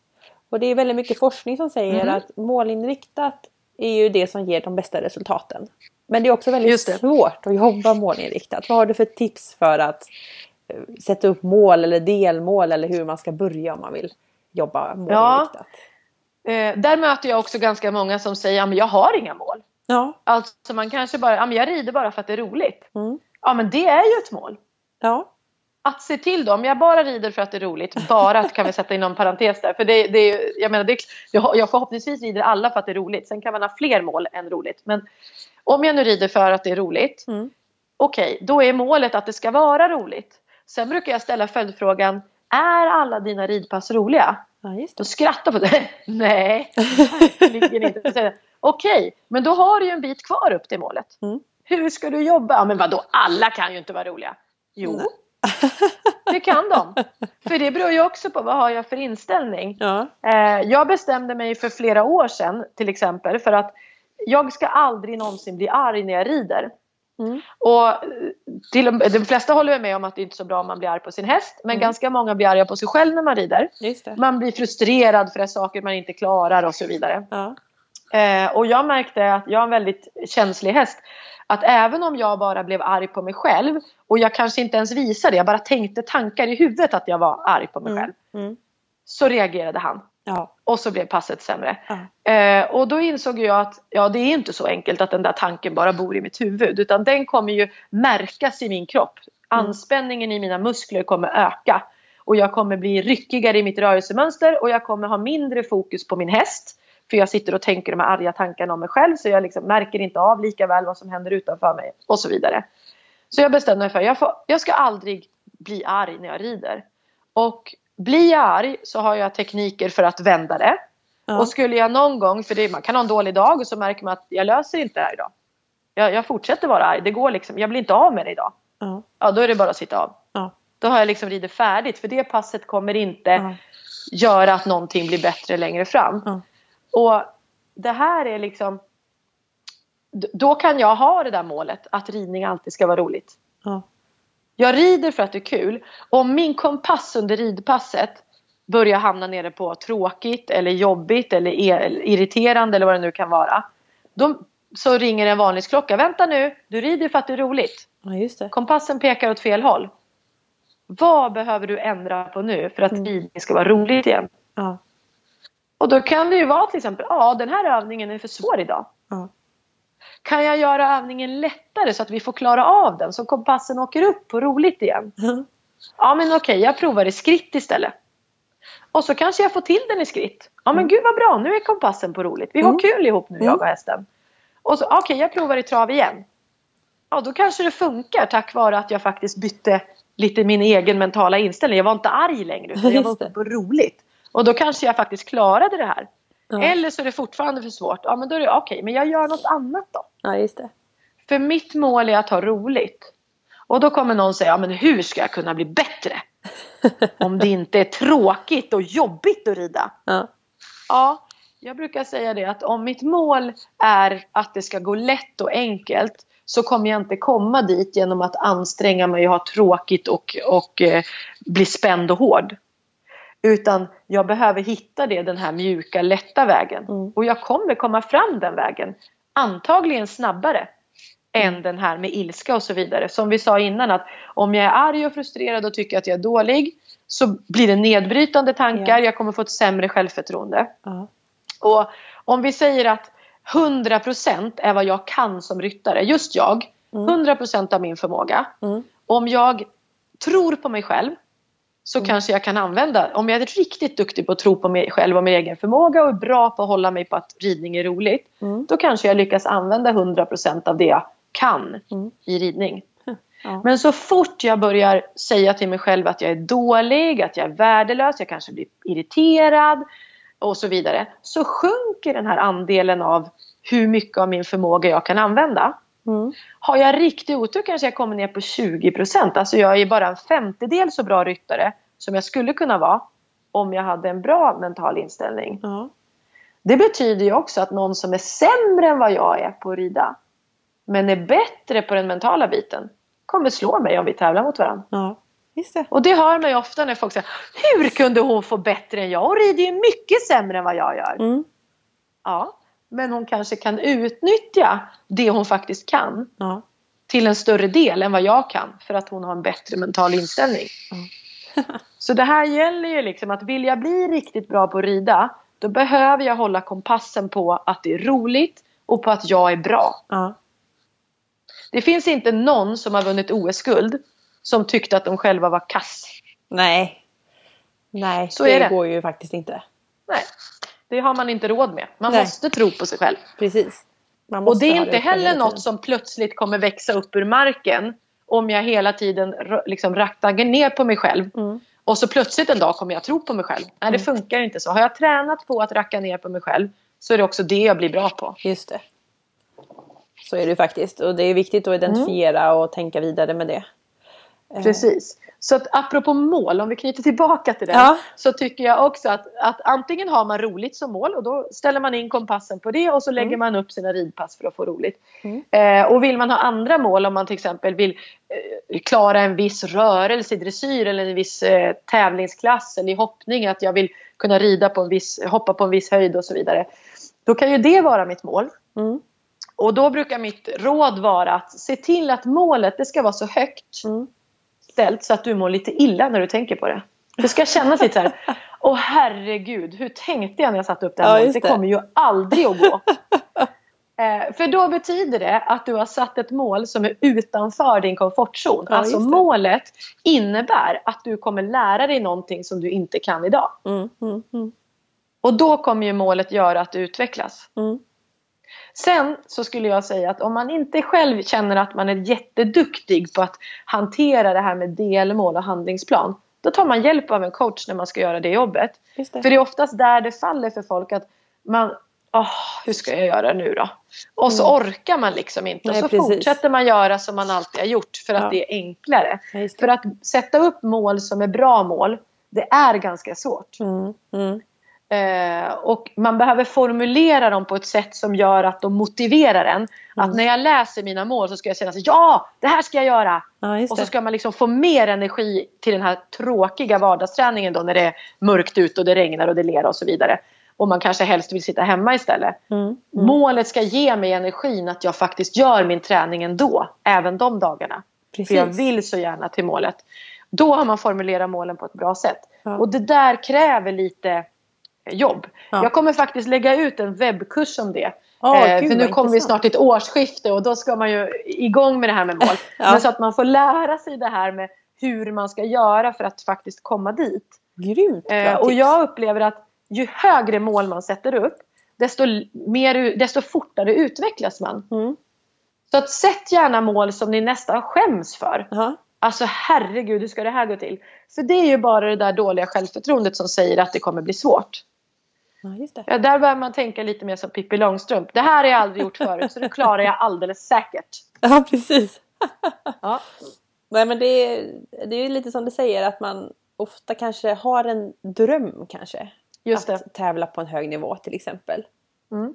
Och det är väldigt mycket forskning som säger Mhm. att målinriktat är ju det som ger de bästa resultaten. Men det är också väldigt svårt att jobba målinriktat. Vad har du för tips för att eh, sätta upp mål eller delmål eller hur man ska börja om man vill jobba målinriktat? Eh, där möter jag också ganska många som säger, ja men jag har inga mål. Ja. Alltså man kanske bara, ja jag rider bara för att det är roligt. Mm. Ja men det är ju ett mål. Ja. Att se till då, om jag bara rider för att det är roligt, bara kan vi sätta in någon parentes där. För det, det jag menar, det, jag, förhoppningsvis rider alla för att det är roligt. Sen kan man ha fler mål än roligt. Men om jag nu rider för att det är roligt, Mm. okej, då är målet att det ska vara roligt. Sen brukar jag ställa följdfrågan, är alla dina ridpass roliga? ja, just Då det. skrattar på det. Nej, verkligen inte. Okej, men då har du ju en bit kvar upp till målet. Mm. Hur ska du jobba? Ja, men vadå, alla kan ju inte vara roliga. Jo, Nej. Det kan de. För det beror ju också på vad har jag för inställning. Ja. Eh, jag bestämde mig för flera år sedan till exempel för att jag ska aldrig någonsin bli arg när jag rider. Mm. Och eh, till, de flesta håller med om att det inte är så bra om man blir arg på sin häst. Men Mm. ganska många blir arga på sig själv när man rider. Man blir frustrerad för att saker man inte klarar och så vidare. Ja. Eh, och jag märkte att jag är en väldigt känslig häst. Att även om jag bara blev arg på mig själv och jag kanske inte ens visade, jag bara tänkte tankar i huvudet att jag var arg på mig själv. Mm. Så reagerade han. Ja. Och så blev passet sämre. Ja. Eh, och då insåg jag att ja, det är inte så enkelt att den där tanken bara bor i mitt huvud. Utan den kommer ju märkas i min kropp. Anspänningen i mina muskler kommer öka. Och jag kommer bli ryckigare i mitt rörelsemönster och jag kommer ha mindre fokus på min häst. För jag sitter och tänker de här arga tankarna om mig själv så jag liksom märker inte av lika väl vad som händer utanför mig. Och så vidare. Så jag bestämde mig för att jag, får, jag ska aldrig bli arg när jag rider. Och blir jag arg så har jag tekniker för att vända det. Ja. Och skulle jag någon gång, för det, man kan ha en dålig dag och så märker man att jag löser inte det här idag. Jag, jag fortsätter vara arg, det går liksom, jag blir inte av med det idag. Ja. Ja, då är det bara att sitta av. Ja. Då har jag liksom ridit färdigt för det passet kommer inte göra att någonting blir bättre längre fram. Och det här är liksom då kan jag ha det där målet att ridning alltid ska vara roligt. Ja. Jag rider för att det är kul. Om min kompass under ridpasset börjar hamna nere på tråkigt eller jobbigt eller e- irriterande eller vad det nu kan vara. Då, så ringer en varningsklocka. Vänta nu, du rider för att det är roligt. ja, just det. Kompassen pekar åt fel håll. Vad behöver du ändra på nu för att Mm. ridning ska vara roligt igen? Ja. Och då kan det ju vara till exempel, ja den här övningen är för svår idag. Ja. Kan jag göra övningen lättare så att vi får klara av den så kompassen åker upp på roligt igen? Ja men okej, jag provar i skritt istället. Och så kanske jag får till den i skritt. Ja men gud vad bra, nu är kompassen på roligt. Vi har Mm. kul ihop nu Mm. jag och hästen. Och så okej, jag provar i trav igen. Ja då kanske det funkar tack vare att jag faktiskt bytte lite min egen mentala inställning. Jag var inte arg längre utan jag var på roligt. Och då kanske jag faktiskt klarade det här. Ja. Eller så är det fortfarande för svårt. Ja men då är det okej, men jag gör något annat då. ja, just det. För mitt mål är att ha roligt. Och då kommer någon säga, ja, men hur ska jag kunna bli bättre? Om det inte är tråkigt och jobbigt att rida. Ja. Ja, jag brukar säga det att om mitt mål är att det ska gå lätt och enkelt så kommer jag inte komma dit genom att anstränga mig och ha tråkigt och, och eh, bli spänd och hård. Utan jag behöver hitta det, den här mjuka, lätta vägen. Mm. Och jag kommer komma fram den vägen. antagligen snabbare än den här med ilska och så vidare. Som vi sa innan att om jag är arg och frustrerad och tycker att jag är dålig så blir det nedbrytande tankar, Ja. jag kommer få ett sämre självförtroende. Ja. Och om vi säger att 100% är vad jag kan som ryttare, just jag, 100% av min förmåga. Mm. Om jag tror på mig själv så Mm. kanske jag kan använda, om jag är riktigt duktig på att tro på mig själv och min egen förmåga och är bra på att hålla mig på att ridning är roligt. Mm. Då kanske jag lyckas använda 100% av det jag kan Mm. i ridning. Ja. Men så fort jag börjar säga till mig själv att jag är dålig, att jag är värdelös, jag kanske blir irriterad och så vidare. Så sjunker den här andelen av hur mycket av min förmåga jag kan använda. Mm. Har jag riktig otur kanske jag kommer ner på 20%. Alltså jag är bara en femtedel så bra ryttare som jag skulle kunna vara om jag hade en bra mental inställning. Ja. Det betyder ju också att någon som är sämre än vad jag är på att rida men är bättre på den mentala biten kommer slå mig om vi tävlar mot varandra. Just det. Och det hör man ju ofta när folk säger Hur kunde hon få bättre än jag? Hon rider ju mycket sämre än vad jag gör. Mm. Ja, men hon kanske kan utnyttja det hon faktiskt kan Ja. till en större del än vad jag kan för att hon har en bättre mental inställning. Så det här gäller ju liksom att vill jag bli riktigt bra på att rida då behöver jag hålla kompassen på att det är roligt och på att jag är bra. Ja. Det finns inte någon som har vunnit OS-guld som tyckte att de själva var kass. Nej. Nej, Så det, det. går ju faktiskt inte. Nej, det har man inte råd med. Man Nej. måste tro på sig själv. Precis. Och det är inte heller något som plötsligt kommer växa upp ur marken om jag hela tiden liksom raktar ner på mig själv. Mm. Och så plötsligt en dag kommer jag tro på mig själv. Nej, det funkar inte så. Har jag tränat på att racka ner på mig själv så är det också det jag blir bra på. Just det. Så är det faktiskt. Och det är viktigt att identifiera och tänka vidare med det. Eh, Precis. Så att apropå mål, om vi knyter tillbaka till det. Ja. Så tycker jag också att, att antingen har man roligt som mål och då ställer man in kompassen på det och så lägger man upp sina ridpass för att få roligt. Mm. Eh, och vill man ha andra mål, om man till exempel vill eh, klara en viss rörelse i dressyr eller en viss eh, tävlingsklass eller i hoppning, att jag vill kunna rida på en viss, hoppa på en viss höjd och så vidare. Då kan ju det vara mitt mål. Mm. Och då brukar mitt råd vara att se till att målet det ska vara så högt Mm. Ställt så att du mår lite illa när du tänker på det. Det ska kännas lite så här. Åh herregud, hur tänkte jag när jag satte upp det här Ja, målet? Det det. kommer ju aldrig att gå. eh, för då betyder det att du har satt ett mål som är utanför din komfortzon. Ja, alltså målet innebär att du kommer lära dig någonting som du inte kan idag. Mm. Mm. Mm. Och då kommer ju målet göra att du utvecklas. Mm. Sen så skulle jag säga att om man inte själv känner att man är jätteduktig på att hantera det här med delmål och handlingsplan. Då tar man hjälp av en coach när man ska göra det jobbet. Det. För det är oftast där det faller för folk att man Åh, hur ska jag göra nu då? Och så orkar man liksom inte. Mm. Nej, och så precis. fortsätter man göra som man alltid har gjort för att Ja. det är enklare. Det. För att sätta upp mål som är bra mål, det är ganska svårt. Mm. Mm. Eh, och man behöver formulera dem på ett sätt som gör att de motiverar en. Mm. Att när jag läser mina mål så ska jag känna så ja, det här ska jag göra. Ja, Och så ska man liksom få mer energi till den här tråkiga vardagsträningen då när det är mörkt ute och det regnar och det ler och så vidare. Och man kanske helst vill sitta hemma istället. Mm. Målet ska ge mig energin att jag faktiskt gör min träning ändå. Även de dagarna. Precis. För jag vill så gärna till målet. Då har man formulerat målen på ett bra sätt. Ja. Och det där kräver lite jobb. Ja. Jag kommer faktiskt lägga ut en webbkurs om det. Åh, Eh, gud, för nu kommer vi snart till ett årsskifte och då ska man ju igång med det här med mål. Ja. Men så att man får lära sig det här med hur man ska göra för att faktiskt komma dit. Grymt Eh, och jag upplever att ju högre mål man sätter upp desto, mer, desto fortare utvecklas man. Mm. Så att sätt gärna mål som ni nästan skäms för. Ja. Alltså herregud, hur ska det här gå till? För det är ju bara det där dåliga självförtroendet som säger att det kommer bli svårt. Ja, just det. Ja, där bör man tänka lite mer som Pippi Långstrump. Det här har jag aldrig gjort förut så det klarar jag alldeles säkert. Ja, precis. Ja. Nej, men det är, det är ju lite som du säger att man ofta kanske har en dröm kanske. Just det. att tävla på en hög nivå till exempel. Mm.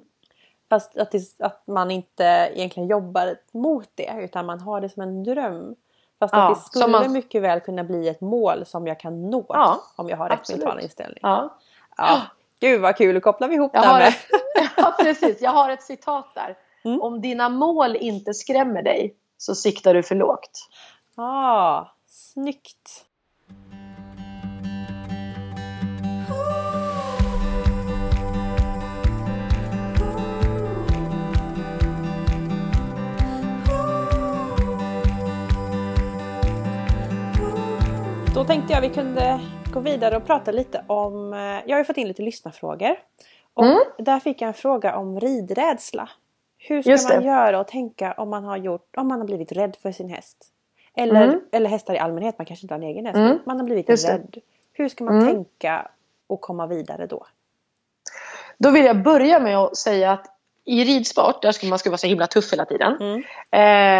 Fast att, det, att man inte egentligen jobbar mot det utan man har det som en dröm. Fast Ja, att det som skulle man- mycket väl kunna bli ett mål som jag kan nå Ja, om jag har rätt mental inställning. Ja. Ja. Gud vad kul, kopplar vi ihop Jag det här med. ett, ja, precis. Jag har ett citat där. Mm. Om dina mål inte skrämmer dig så siktar du för lågt. Ah, snyggt! Då tänkte jag vi kunde gå vidare och prata lite om, eh, jag har ju fått in lite lyssnarfrågor. Och Mm. där fick jag en fråga om ridrädsla. Hur ska Just man det. göra och tänka om man har gjort, om man har blivit rädd för sin häst? Eller, Mm. eller hästar i allmänhet, man kanske inte har en egen häst, Mm. men man har blivit Just det. rädd. Hur ska man Mm. tänka och komma vidare då? Då vill jag börja med att säga att i ridsport där ska man ska vara så himla tuff hela tiden. Mm.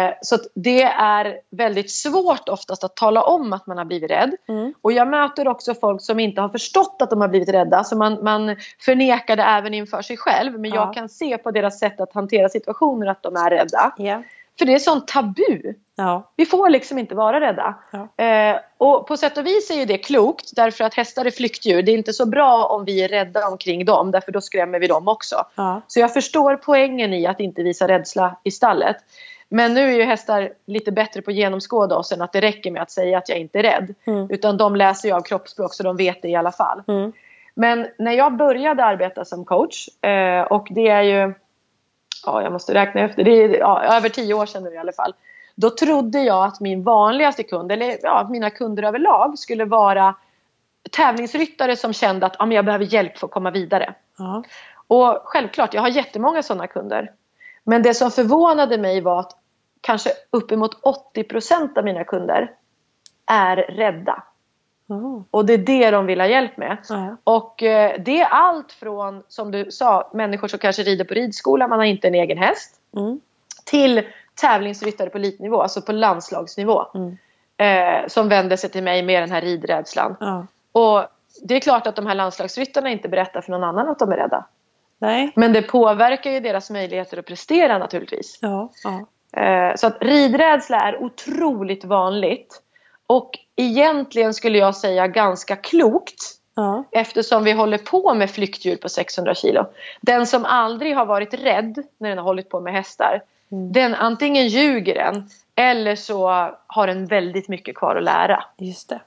Eh, så det är väldigt svårt oftast att tala om att man har blivit rädd. Mm. Och jag möter också folk som inte har förstått att de har blivit rädda. Så man, man förnekar det även inför sig själv. Men Ja. jag kan se på deras sätt att hantera situationer att de är rädda. Ja. För det är sånt tabu. Ja. Vi får liksom inte vara rädda. Ja. Eh, och på sätt och vis är ju det klokt därför att hästar är flyktdjur. Det är inte så bra om vi är rädda omkring dem därför då skrämmer vi dem också. Ja. Så jag förstår poängen i att inte visa rädsla i stallet. Men nu är ju hästar lite bättre på att genomskåda oss än att det räcker med att säga att jag inte är rädd. Mm. Utan de läser ju av kroppsspråk så de vet det i alla fall. Mm. Men när jag började arbeta som coach eh, och det är ju, ja jag måste räkna efter, det är ja, över tio år sedan nu i alla fall. Då trodde jag att min vanligaste kund, eller ja, mina kunder överlag skulle vara tävlingsryttare som kände att ja, men jag behöver hjälp för att komma vidare. Ja. Och självklart, jag har jättemånga sådana kunder. Men det som förvånade mig var att kanske uppemot 80% av mina kunder är rädda. Ja. Och det är det de vill ha hjälp med. Ja. Och eh, det är allt från, som du sa, människor som kanske rider på ridskola, man har inte en egen häst. Mm. Till tävlingsryttare på elitnivå, alltså på landslagsnivå. Mm. Eh, som vänder sig till mig med den här ridrädslan. Ja. Och det är klart att de här landslagsryttarna inte berättar för någon annan att de är rädda. Nej. Men det påverkar ju deras möjligheter att prestera naturligtvis. Eh, Så att ridrädsla är otroligt vanligt. Och egentligen skulle jag säga ganska klokt. Ja. Eftersom vi håller på med flyktdjur på 600 kilo. Den som aldrig har varit rädd när den har hållit på med hästar. Mm. Den antingen ljuger den eller så har den väldigt mycket kvar att lära. Just det.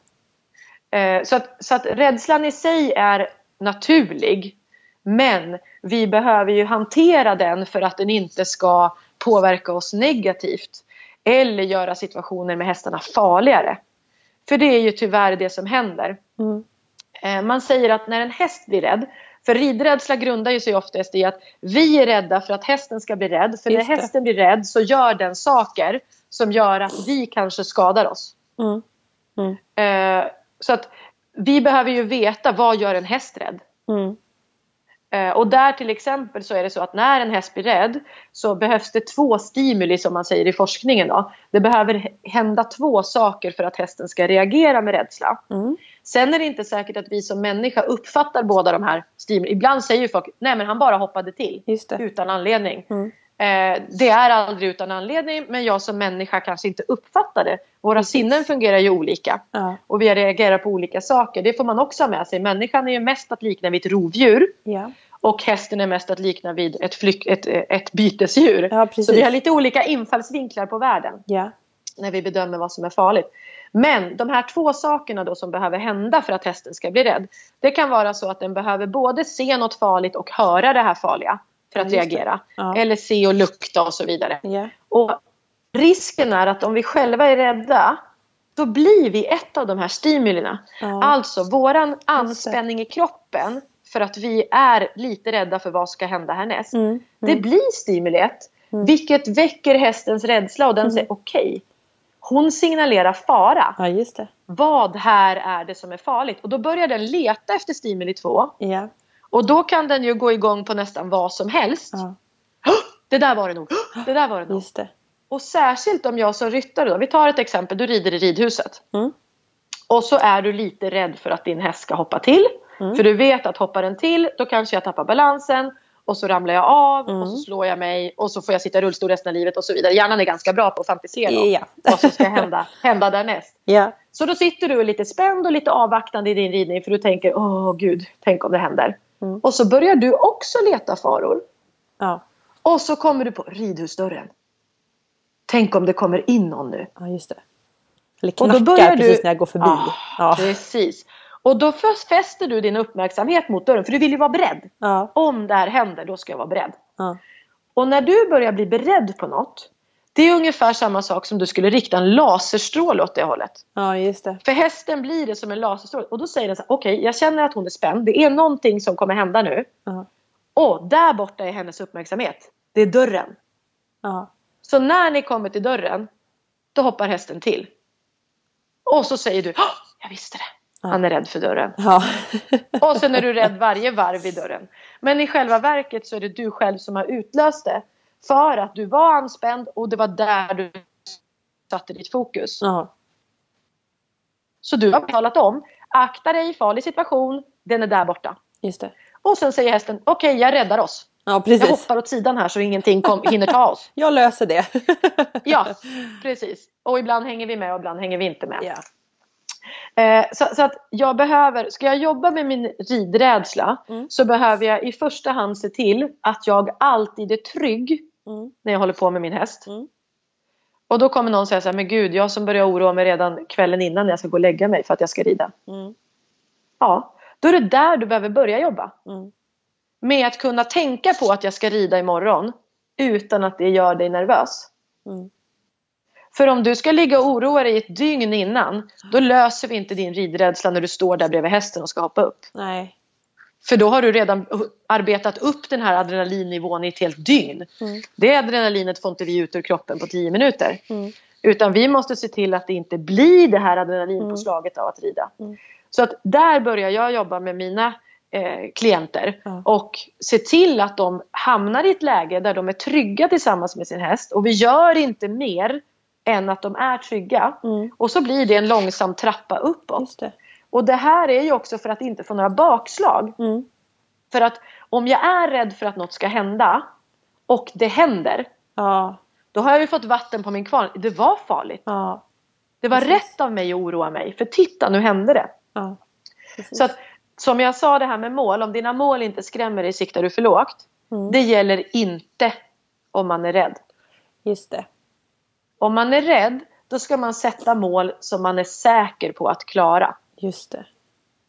Eh, Så att, så att rädslan i sig är naturlig. Men vi behöver ju hantera den för att den inte ska påverka oss negativt. Eller göra situationer med hästarna farligare. För det är ju tyvärr det som händer. Mm. Eh, Man säger att när en häst blir rädd för ridrädsla grundar ju sig oftast i att vi är rädda för att hästen ska bli rädd. För när det. hästen blir rädd så gör den saker som gör att vi kanske skadar oss. Mm. Mm. Eh, så att vi behöver ju veta vad gör en häst rädd. Mm. Eh, och där till exempel så är det så att när en häst blir rädd så behövs det två stimuli som man säger i forskningen. Då. Det behöver hända två saker för att hästen ska reagera med rädsla. Mm. Sen är det inte säkert att vi som människa uppfattar båda de här stimuli. Ibland säger ju folk nej men han bara hoppade till utan anledning. Mm. Eh, det är aldrig utan anledning men jag som människa kanske inte uppfattar det. Våra sinnen fungerar ju olika. Ja. Och vi reagerar på olika saker. Det får man också ha med sig. Människan är ju mest att likna vid ett rovdjur. Ja. Och hästen är mest att likna vid ett, flyk, ett, ett bytesdjur. Ja. Så vi har lite olika infallsvinklar på världen. Ja. När vi bedömer vad som är farligt. Men de här två sakerna då som behöver hända för att hästen ska bli rädd. Det kan vara så att den behöver både se något farligt och höra det här farliga. För att reagera. Ja. Eller se och lukta och så vidare. Ja. Och risken är att om vi själva är rädda då blir vi ett av de här stimulierna. Ja. Alltså våran anspänning i kroppen för att vi är lite rädda för vad ska hända härnäst. Mm. Det blir stimulet. Mm. Vilket väcker hästens rädsla och den säger okej. hon signalerar fara. ja. Vad här är det som är farligt? Och då börjar den leta efter stimuli två. Ja. Och då kan den ju gå igång på nästan vad som helst. Ja. Det där var det nog. Det där var det nog. Just det. Och särskilt om jag som ryttare då. Vi tar ett exempel. Du rider i ridhuset. Mm. Och så är du lite rädd för att din häst ska hoppa till. Mm. För du vet att hoppar den till då kanske jag tappar balansen. Och så ramlar jag av Mm. och så slår jag mig och så får jag sitta i rullstol resten av livet och så vidare. Hjärnan är ganska bra på att fantisera om vad som ska hända, hända därnäst. Ja. Så då sitter du lite spänd och lite avvaktande i din ridning för du tänker åh gud, tänk om det händer. Mm. Och så börjar du också leta faror. Ja. Och så kommer du på ridhusdörren. Tänk om det kommer in någon nu. Ja, just det. Eller Och då knackar börjar precis du- när jag går förbi. Ah, Ja. Precis. Och då först fäster du din uppmärksamhet mot dörren för du vill ju vara beredd. Ja. Om det här händer, då ska jag vara beredd. Ja. Och när du börjar bli beredd på något. Det är ungefär samma sak som du skulle rikta en laserstråle åt det hållet. ja, just det. För hästen blir det som en laserstråle. Och då säger den så här, okej jag känner att hon är spänd. Det är någonting som kommer hända nu. Ja. Och där borta är hennes uppmärksamhet. Det är dörren. Ja. Så när ni kommer till dörren, då hoppar hästen till. Och så säger du, "Åh, jag visste det. Han är rädd för dörren. Ja. Och sen är du rädd varje varv i dörren. Men i själva verket så är det du själv som har utlöst det. För att du var anspänd och det var där du satte ditt fokus. ja. Så du har talat om, akta dig, farlig situation, den är där borta. Just det. Och sen säger hästen, okej jag räddar oss. Ja, Jag precis. hoppar åt sidan här så ingenting kom, hinner ta oss. Jag löser det. Ja, precis. Och ibland hänger vi med och ibland hänger vi inte med. ja. Eh, så, så att jag behöver, ska jag jobba med min ridrädsla Mm. så behöver jag i första hand se till att jag alltid är trygg Mm. när jag håller på med min häst. Mm. Och då kommer någon säga så här, men gud jag som börjar oroa mig redan kvällen innan när jag ska gå och lägga mig för att jag ska rida. Mm. Ja, då är det där du behöver börja jobba. Mm. Med att kunna tänka på att jag ska rida imorgon utan att det gör dig nervös. Mm. För om du ska ligga och oroa dig ett dygn innan, då löser vi inte din ridrädsla när du står där bredvid hästen och ska hoppa upp. Nej. För då har du redan arbetat upp den här adrenalinnivån i ett helt dygn. Mm. Det adrenalinet får inte vi ut ur kroppen på 10 minuter. Mm. Utan vi måste se till att det inte blir det här adrenalinpåslaget av att rida. Mm. Så att där börjar jag jobba med mina eh, klienter Ja. och se till att de hamnar i ett läge där de är trygga tillsammans med sin häst. Och vi gör inte mer än att de är trygga. Mm. Och så blir det en långsam trappa uppåt. Och det här är ju också för att inte få några bakslag. Mm. För att om jag är rädd för att något ska hända och det händer. Ja. Då har jag ju fått vatten på min kvarn. Det var farligt. Ja. Det var Precis. rätt av mig att oroa mig. För titta, nu hände det. Ja. Så att, som jag sa det här med mål. Om dina mål inte skrämmer dig siktar du för lågt. Mm. Det gäller inte om man är rädd. Just det. Om man är rädd, då ska man sätta mål som man är säker på att klara. Just det.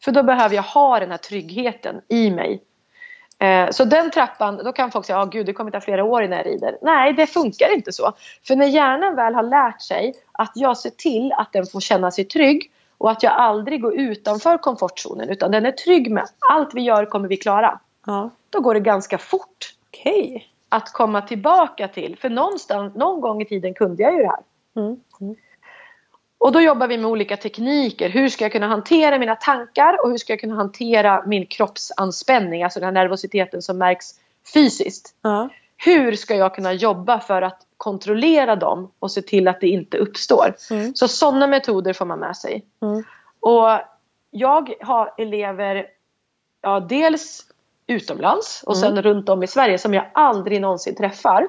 För då behöver jag ha den här tryggheten i mig. Eh, så den trappan, då kan folk säga att gud det kommer ta flera år innan jag rider. Nej, det funkar inte så. För när hjärnan väl har lärt sig att jag ser till att den får känna sig trygg och att jag aldrig går utanför komfortzonen utan den är trygg med allt vi gör kommer vi klara. Ja. Då går det ganska fort Okej. att komma tillbaka till. För någonstans, någon gång i tiden kunde jag ju det här. Mm. Mm. Och då jobbar vi med olika tekniker. Hur ska jag kunna hantera mina tankar och hur ska jag kunna hantera min kroppsanspänning, alltså den här nervositeten som märks fysiskt. Ja. Hur ska jag kunna jobba för att kontrollera dem och se till att det inte uppstår? Mm. Så sådana metoder får man med sig. Mm. Och jag har elever, ja dels utomlands och sen runt om i Sverige som jag aldrig någonsin träffar.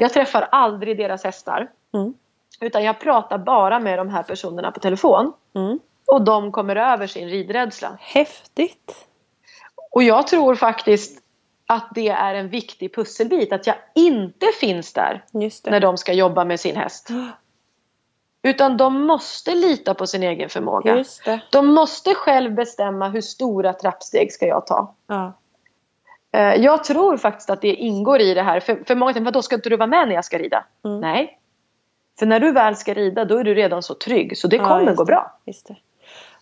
Jag träffar aldrig deras hästar. Utan jag pratar bara med de här personerna på telefon. Mm. Och de kommer över sin ridrädsla. Häftigt. Och jag tror faktiskt att det är en viktig pusselbit. Att jag inte finns där när de ska jobba med sin häst. Utan de måste lita på sin egen förmåga. De måste själv bestämma hur stora trappsteg ska jag ta. Ja. Eh, Jag tror faktiskt att det ingår i det här. För, för många tänker, då ska inte du vara med när jag ska rida? Mm. Nej. För när du väl ska rida då är du redan så trygg så det Ja, kommer just gå bra. Just det.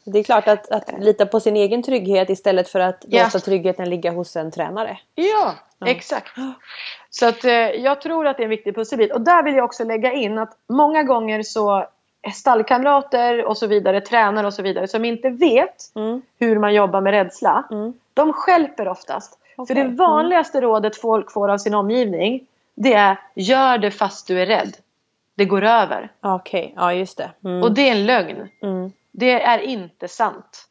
Det är klart att, att lita på sin egen trygghet istället för att Ja. låta tryggheten ligga hos en tränare. Ja, exakt. Så att, eh, jag tror att det är en viktig pusselbit. Och där vill jag också lägga in att många gånger så är stallkamrater och så vidare, tränare och så vidare som inte vet Mm. hur man jobbar med rädsla. Mm. De skälper oftast. Okej. För det vanligaste rådet folk får av sin omgivning det är gör det fast du är rädd. Det går över. Okej, ja just det. Mm. Och det är en lögn. Mm. Det är inte sant.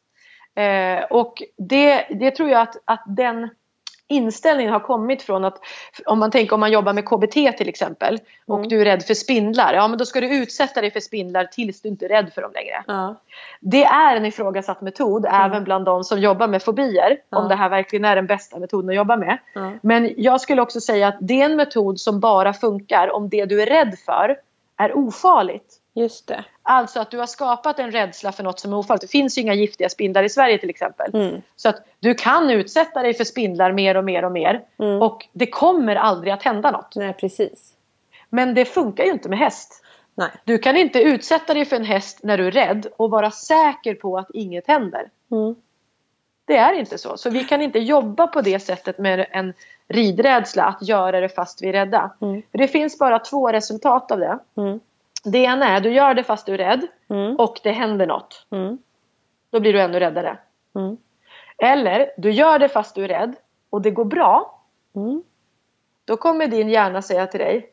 Eh, och det, det tror jag att, att den inställningen har kommit från att om man tänker om man jobbar med KBT till exempel och Mm. du är rädd för spindlar. Ja men då ska du utsätta dig för spindlar tills du inte är rädd för dem längre. Ja. Det är en ifrågasatt metod även bland de som jobbar med fobier. Ja. Om det här verkligen är den bästa metoden att jobba med. Ja. Men jag skulle också säga att det är en metod som bara funkar om det du är rädd för är ofarligt. Just det. Alltså att du har skapat en rädsla för något som är ofarligt. Det finns ju inga giftiga spindlar i Sverige till exempel. Mm. Så att du kan utsätta dig för spindlar mer och mer och mer. Mm. Och det kommer aldrig att hända något. Nej, precis. Men det funkar ju inte med häst. Nej. Du kan inte utsätta dig för en häst när du är rädd och vara säker på att inget händer. Mm. Det är inte så. Så vi kan inte jobba på det sättet med en ridrädsla, att göra det fast vi är rädda. Mm. För det finns bara två resultat av det. Mm. Det ena är du gör det fast du är rädd Mm. och det händer något. Mm. Då blir du ännu räddare. Mm. Eller du gör det fast du är rädd och det går bra. Mm. Då kommer din hjärna säga till dig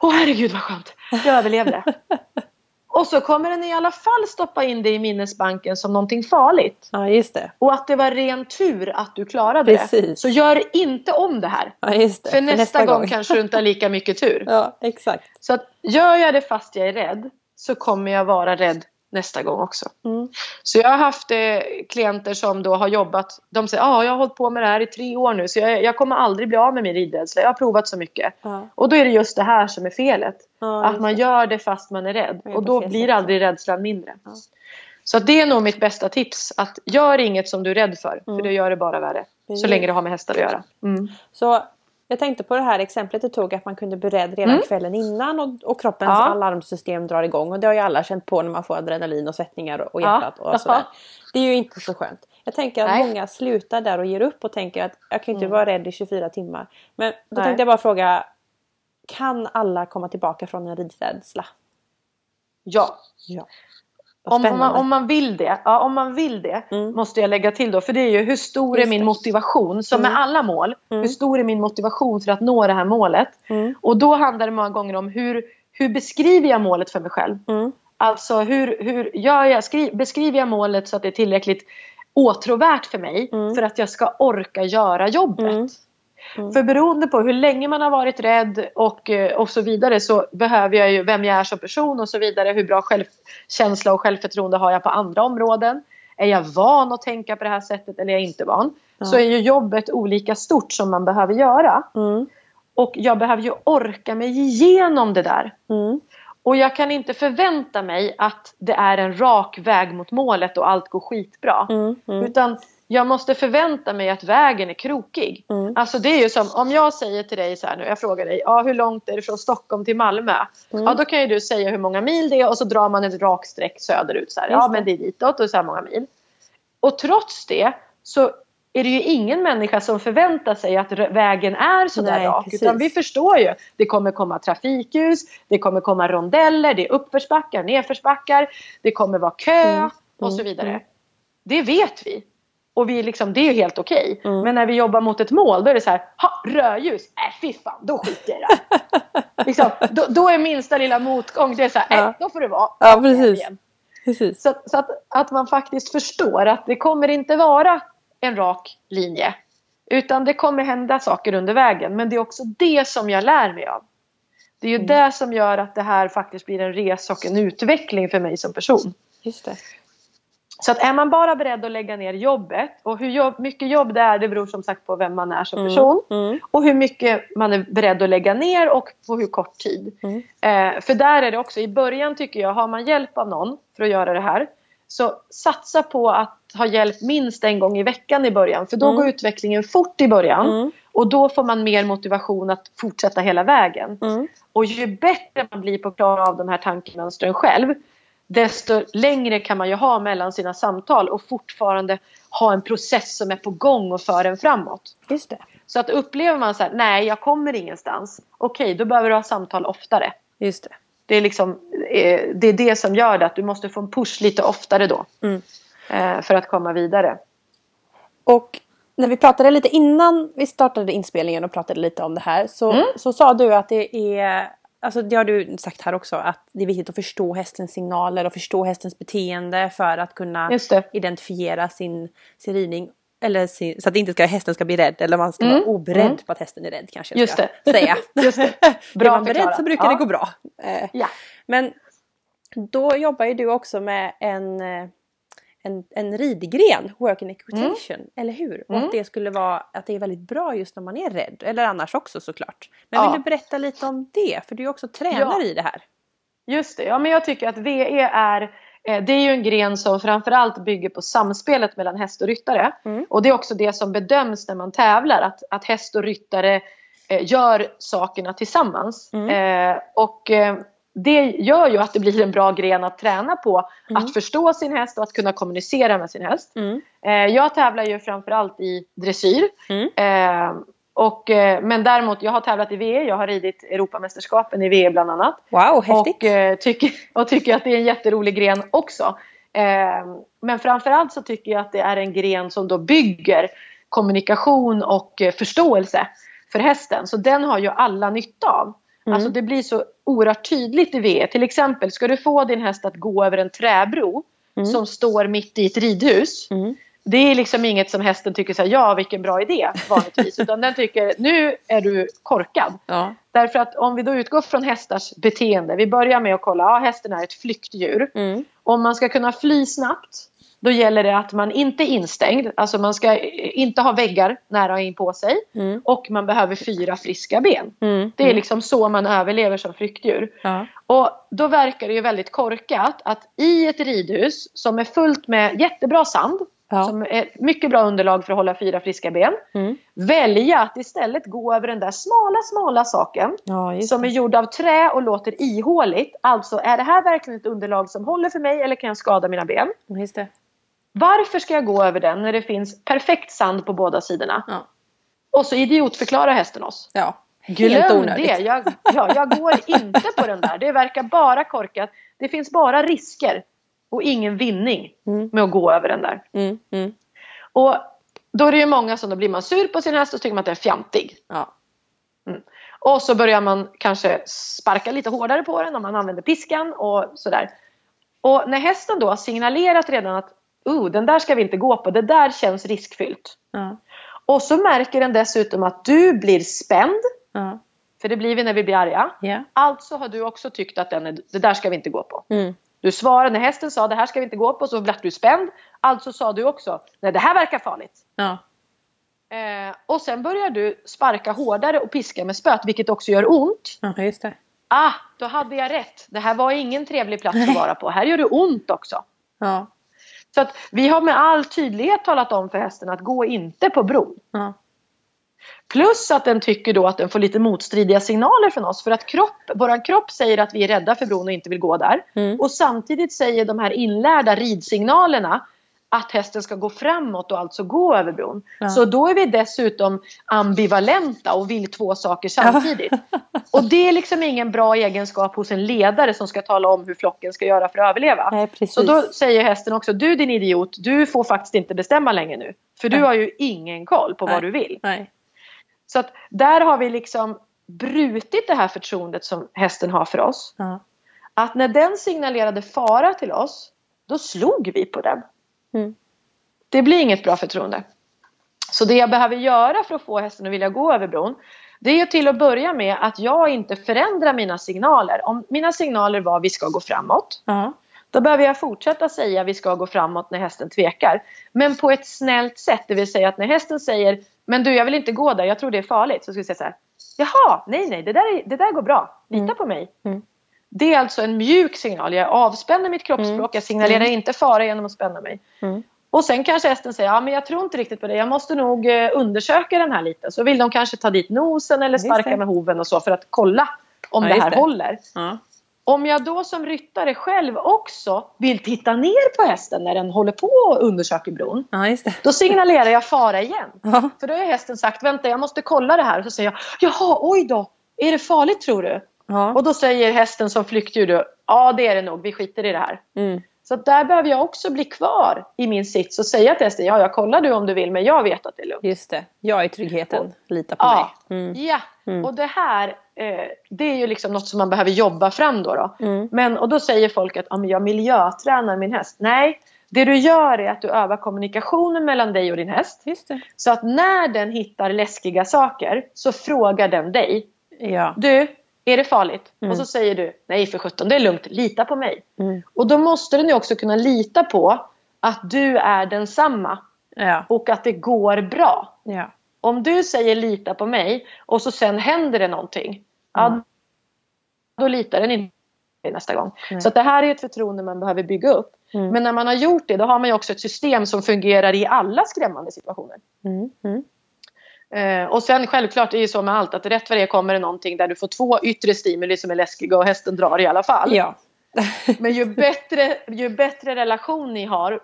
Åh herregud vad skönt, jag överlevde. och så kommer den i alla fall stoppa in det i minnesbanken som någonting farligt. Ja, just det. Och att det var ren tur att du klarade det. Precis. Så gör inte om det här. Ja, just det. För nästa, gång, kanske du inte har lika mycket tur. Ja, exakt. Så att gör jag det fast jag är rädd så kommer jag vara rädd nästa gång också. Mm. Så jag har haft eh, klienter som då har jobbat. De säger att ah, jag har hållit på med det här i tre år nu så jag, jag kommer aldrig bli av med min ridrädsla. Jag har provat så mycket. Ja. Och då är det just det här som är felet. Ja, att man gör det fast man är rädd. Och då blir aldrig rädslan mindre. Ja. Så det är nog mitt bästa tips. Att gör inget som du är rädd för. Mm. För det gör det bara värre. Precis. Så länge det har med hästar att göra. Mm. Så jag tänkte på det här exemplet du tog att man kunde bli rädd redan Mm. kvällen innan och, och kroppens Ja. alarmsystem drar igång. Och det har ju alla känt på när man får adrenalin och svettningar och, och Ja. hjärtat och sådär. Det är ju inte så skönt. Jag tänker att Nej. många slutar där och ger upp och tänker att jag kan ju inte Mm. vara rädd i 24 timmar. Men då Nej. tänkte jag bara fråga Kan alla komma tillbaka från en ridrädsla? Ja. Ja. Om, om, man, om man vill det, ja, om man vill det Mm. måste jag lägga till då. För det är ju hur stor Just är min motivation? Som Mm. med alla mål. Mm. Hur stor är min motivation för att nå det här målet? Mm. Och då handlar det många gånger om hur, hur beskriver jag målet för mig själv? Mm. Alltså hur, hur gör jag, skri, beskriver jag målet så att det är tillräckligt åtråvärt för mig Mm. för att jag ska orka göra jobbet? Mm. Mm. För beroende på hur länge man har varit rädd och, eh, och så vidare så behöver jag ju vem jag är som person och så vidare. Hur bra självkänsla och självförtroende har jag på andra områden? Är jag van att tänka på det här sättet eller är jag inte van? Ja. Så är ju jobbet olika stort som man behöver göra. Mm. Och jag behöver ju orka mig igenom det där. Mm. Och jag kan inte förvänta mig att det är en rak väg mot målet och allt går skitbra. Mm. Mm. Utan jag måste förvänta mig att vägen är krokig. Mm. Alltså det är ju som om jag säger till dig så här nu, jag frågar dig, ja, hur långt är det från Stockholm till Malmö? Mm. Ja då kan ju du säga hur många mil det är och så drar man ett rakt streck söderut. Så här. Ja men det är ditåt och så här många mil. Och trots det så är det ju ingen människa som förväntar sig att vägen är så där Nej, rak. precis. Utan vi förstår ju. Det kommer komma trafikljus, det kommer komma rondeller, det är uppförsbackar, nedförsbackar, det kommer vara kö Mm. och så Mm. vidare. Mm. Det vet vi. Och vi liksom, det är ju helt okej. Mm. Men när vi jobbar mot ett mål då är det så här, ha, rödljus, äh fy fan, då skiter jag liksom, då, då är minsta lilla motgång, det är så här, Ja. äh, då får det vara. Ja, precis. Precis. Så, att- så att, att man faktiskt förstår att det kommer inte vara en rak linje. Utan det kommer hända saker under vägen. Men det är också det som jag lär mig av. Det är ju Mm. det som gör att det här faktiskt blir en resa och en utveckling för mig som person. Just det. Så att är man bara beredd att lägga ner jobbet och hur jobb, mycket jobb det är det beror som sagt på vem man är som Mm. person. Mm. Och hur mycket man är beredd att lägga ner och på hur kort tid. Mm. Eh, för där är det också, i början tycker jag, har man hjälp av någon för att göra det här. Så satsa på att ha hjälp minst en gång i veckan i början. För då Mm. går utvecklingen fort i början. Mm. Och då får man mer motivation att fortsätta hela vägen. Mm. Och ju bättre man blir på att klara av de här tankemönstren själv desto längre kan man ju ha mellan sina samtal och fortfarande ha en process som är på gång och för en framåt. Just det. Så att upplever man så här, nej jag kommer ingenstans. Okej, då behöver du ha samtal oftare. Just det. Det är, liksom, eh, det är det som gör det, att du måste få en push lite oftare då. Mm. eh, För att komma vidare. Och när vi pratade lite innan vi startade inspelningen och pratade lite om det här så, Mm. så sa du att det är Alltså det har du sagt här också att det är viktigt att förstå hästens signaler och förstå hästens beteende för att kunna identifiera sin, sin ridning. eller sin, så att inte ska, hästen ska bli rädd eller man ska Mm, vara oberedd mm. på att hästen är rädd kanske jag Just ska det. säga. Just det. Bra är man beredd så brukar Ja. det gå bra. Eh, Ja. Men då jobbar ju du också med en, eh, en, en ridgren, working equitation, eller hur? Och Mm. att det skulle vara att det är väldigt bra just när man är rädd, eller annars också såklart. Men Ja. vill du berätta lite om det? För du är också tränare i det här. Just det, ja men jag tycker att VE är eh, det är ju en gren som framförallt bygger på samspelet mellan häst och ryttare. Mm. Och det är också det som bedöms när man tävlar, att, att häst och ryttare eh, gör sakerna tillsammans. Mm. Eh, och eh, det gör ju att det blir en bra gren att träna på. Mm. Att förstå sin häst och att kunna kommunicera med sin häst. Mm. Eh, jag tävlar ju framförallt i dressyr. Mm. Eh, och, eh, men däremot, jag har tävlat i VE, jag har ridit Europamästerskapen i VE bland annat. Wow, häftigt! Och, eh, tycker, och tycker att det är en jätterolig gren också. Eh, men framförallt så tycker jag att det är en gren som då bygger kommunikation och eh, förståelse för hästen. Så den har ju alla nytta av. Mm. Alltså det blir så oerhört tydligt i VE. Till exempel, ska du få din häst att gå över en träbro Mm. som står mitt i ett ridhus. Mm. Det är liksom inget som hästen tycker så här, ja vilken bra idé vanligtvis. Utan den tycker, nu är du korkad. Ja. Därför att om vi då utgår från hästars beteende. Vi börjar med att kolla, ja hästen är ett flyktdjur. Mm. Om man ska kunna fly snabbt. Då gäller det att man inte är instängd. Alltså man ska inte ha väggar nära in på sig. Mm. Och man behöver fyra friska ben. Mm. Det är liksom så man överlever som flyktdjur. Ja. Och då verkar det ju väldigt korkat att i ett ridhus som är fullt med jättebra sand. Ja. Som är mycket bra underlag för att hålla fyra friska ben. Mm. Välja att istället gå över den där smala, smala saken. ja, Som är gjord av trä och låter ihåligt. Alltså, är det här verkligen ett underlag som håller för mig eller kan jag skada mina ben? Just det. Varför ska jag gå över den när det finns perfekt sand på båda sidorna? Ja. Och så idiotförklarar hästen oss. Ja. Helt Glöm onödigt. det! Jag, ja, jag går inte på den där. Det verkar bara korkat. Det finns bara risker och ingen vinning Mm. med att gå över den där. Mm. Mm. Och då är det ju många som då blir man sur på sin häst och tycker man att den är fjantig. Ja. Och så börjar man kanske sparka lite hårdare på den om man använder piskan och sådär. Och när hästen då har signalerat redan att oh, den där ska vi inte gå på, det där känns riskfyllt. Ja. Och så märker den dessutom att du blir spänd, Ja. för det blir vi när vi blir arga. Ja. Alltså har du också tyckt att den är, det där ska vi inte gå på. Mm. Du svarade när hästen sa det här ska vi inte gå på så blev du spänd. Alltså sa du också nej det här verkar farligt. Ja. Eh, och sen börjar du sparka hårdare och piska med spöet vilket också gör ont. Ja, just det. Ah, då hade jag rätt. Det här var ingen trevlig plats att vara på. Här gör det ont också. Ja. Så att vi har med all tydlighet talat om för hästen att gå inte på bron. Ja. Plus att den tycker då att den får lite motstridiga signaler från oss. För att kropp, våran kropp säger att vi är rädda för bron och inte vill gå där. Mm. Och samtidigt säger de här inlärda ridsignalerna att hästen ska gå framåt och alltså gå över bron. Ja. Så då är vi dessutom ambivalenta och vill två saker samtidigt. Och det är liksom ingen bra egenskap hos en ledare som ska tala om hur flocken ska göra för att överleva. Nej. Så då säger hästen också, du din idiot, du får faktiskt inte bestämma längre nu. För du Nej. har ju ingen koll på Nej. vad du vill. Så att där har vi liksom brutit det här förtroendet som hästen har för oss. Ja. Att när den signalerade fara till oss, då slog vi på den. Mm. Det blir inget bra förtroende. Så det jag behöver göra för att få hästen att vilja gå över bron, det är till att börja med att jag inte förändrar mina signaler. Om mina signaler var vi ska gå framåt, Ja. då behöver jag fortsätta säga vi ska gå framåt när hästen tvekar. Men på ett snällt sätt, det vill säga att när hästen säger men du jag vill inte gå där, jag tror det är farligt. Så ska vi säga så här, jaha, nej nej, det där, är, det där går bra, lita Mm. på mig. Mm. Det är alltså en mjuk signal, jag avspänner mitt kroppsspråk, Mm. jag signalerar inte fara genom att spänna mig. Mm. Och sen kanske hästen säger, ja men jag tror inte riktigt på det, jag måste nog eh, undersöka den här lite. Så vill de kanske ta dit nosen eller sparka med hoven och så för att kolla om Ja, det här det. håller. Ja. Om jag då som ryttare själv också vill titta ner på hästen när den håller på och undersöker bron. ja. Då signalerar jag fara igen. För då har hästen sagt, vänta jag måste kolla det här. Och så säger jag, jaha oj då, är det farligt tror du? Ja. Och då säger hästen som flyktdjur, då, ja det är det nog, vi skiter i det här. Mm. Så där behöver jag också bli kvar i min sits och säga till hästen, ja jag kollar du om du vill men jag vet att det är lugnt. Just det. Jag är tryggheten. Lita på Ja. mig. Mm. Ja, Mm. och det här eh, det är ju liksom något som man behöver jobba fram då. då. Mm. Men, och då säger folk att ja, men jag miljötränar min häst. Nej, Det du gör är att du övar kommunikationen mellan dig och din häst. Just det. Så att när den hittar läskiga saker så frågar den dig. Ja. Du, är det farligt? Mm. Och så säger du, nej för sjutton, det är lugnt, lita på mig. Mm. Och då måste den ju också kunna lita på att du är densamma Ja. och att det går bra. Ja. Om du säger lita på mig och så sen händer det någonting. Ja, Mm. då litar den inte nästa gång. Nej. Så det här är ett förtroende man behöver bygga upp. Mm. Men när man har gjort det då har man ju också ett system som fungerar i alla skrämmande situationer. Mm. Mm. Eh, och sen självklart är det ju så med allt att rätt vad det är kommer det någonting där du får två yttre stimuli som är läskiga och hästen drar i alla fall. Ja. Men ju bättre, ju bättre relation ni har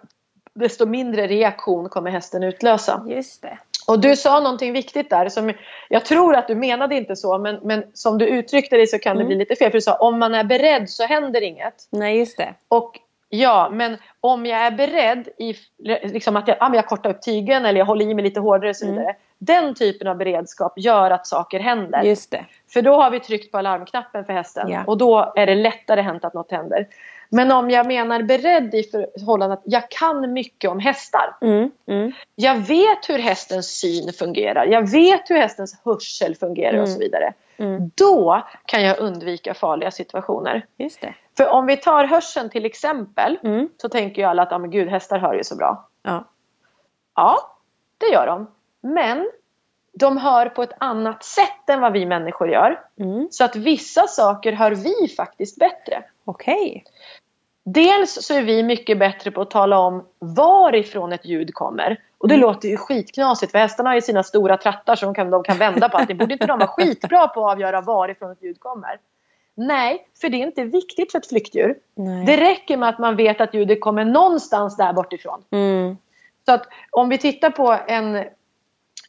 desto mindre reaktion kommer hästen utlösa. Just det. Och du sa någonting viktigt där som jag tror att du menade inte så men, men som du uttryckte det så kan det Mm. bli lite fel. För du sa om man är beredd så händer inget. Nej, just det. Och ja, men om jag är beredd i liksom att jag, ja, men jag kortar upp tygen eller jag håller i mig lite hårdare och så Mm. Den typen av beredskap gör att saker händer. Just det. För då har vi tryckt på alarmknappen för hästen Ja. och då är det lättare hänt att något händer. Men om jag menar beredd i förhållande att jag kan mycket om hästar. Mm. Mm. Jag vet hur hästens syn fungerar. Jag vet hur hästens hörsel fungerar och Mm. så vidare. Mm. Då kan jag undvika farliga situationer. Just det. För om vi tar hörseln till exempel. Mm. Så tänker ju alla att ah, men gud, hästar hör ju så bra. Ja. Ja, det gör de. Men de hör på ett annat sätt än vad vi människor gör. Mm. Så att vissa saker hör vi faktiskt bättre. Okej. Dels så är vi mycket bättre på att tala om varifrån ett ljud kommer. Och det Mm. låter ju skitknasigt för hästarna har ju sina stora trattar som de kan, de kan vända på allting. Borde inte de vara skitbra på att avgöra varifrån ett ljud kommer? Nej, för det är inte viktigt för ett flyktdjur. Nej. Det räcker med att man vet att ljudet kommer någonstans där bortifrån. Mm. Så att om vi tittar på en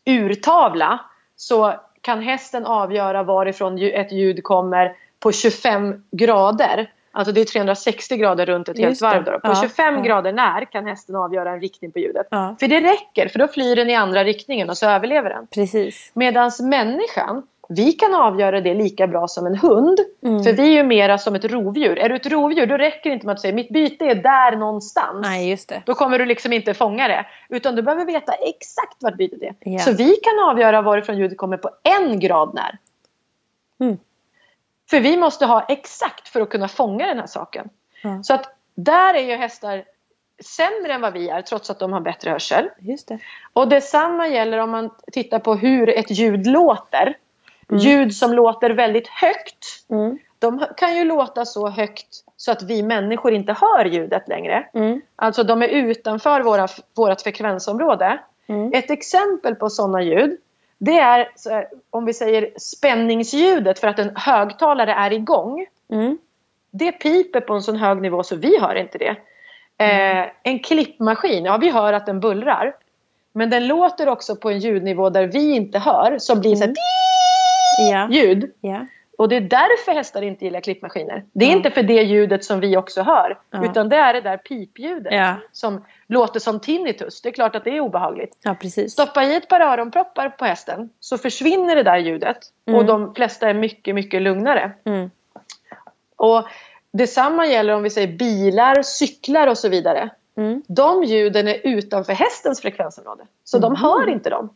urtavla så kan hästen avgöra varifrån ett ljud kommer på 25 grader. Alltså det är 360 grader runt ett helt varv. Då. På Ja, 25 ja. grader när kan hästen avgöra en riktning på ljudet. Ja. För det räcker, för då flyr den i andra riktningen och så överlever den. Precis. Medan människan, vi kan avgöra det lika bra som en hund. Mm. För vi är ju mera som ett rovdjur. Är du ett rovdjur då räcker det inte med att säga mitt byte är där någonstans. Nej, just det. Då kommer du liksom inte fånga det. Utan du behöver veta exakt vart bytet är. Ja. Så vi kan avgöra varifrån ljudet kommer på en grad när. Mm. För vi måste ha exakt för att kunna fånga den här saken. Ja. Så att där är ju hästar sämre än vad vi är trots att de har bättre hörsel. Just det. Och detsamma gäller om man tittar på hur ett ljud låter. Ljud som låter väldigt högt. Mm. De kan ju låta så högt så att vi människor inte hör ljudet längre. Mm. Alltså de är utanför våra, vårat frekvensområde. Mm. Ett exempel på sådana ljud det är om vi säger spänningsljudet för att en högtalare är igång. Mm. Det piper på en sån hög nivå så vi hör inte det. Eh, en klippmaskin, ja vi hör att den bullrar. Men den låter också på en ljudnivå där vi inte hör som blir så här Ja. ljud. Ja. Och det är därför hästar inte gillar klippmaskiner. Det är Ja. inte för det ljudet som vi också hör. Ja. Utan det är det där pipljudet Ja. som låter som tinnitus. Det är klart att det är obehagligt. ja, precis. Stoppa i ett par öronproppar på hästen så försvinner det där ljudet. Mm. Och de flesta är mycket, mycket lugnare. Mm. Och detsamma gäller om vi säger bilar, cyklar och så vidare. Mm. De ljuden är utanför hästens frekvensområde. Så de hör inte dem.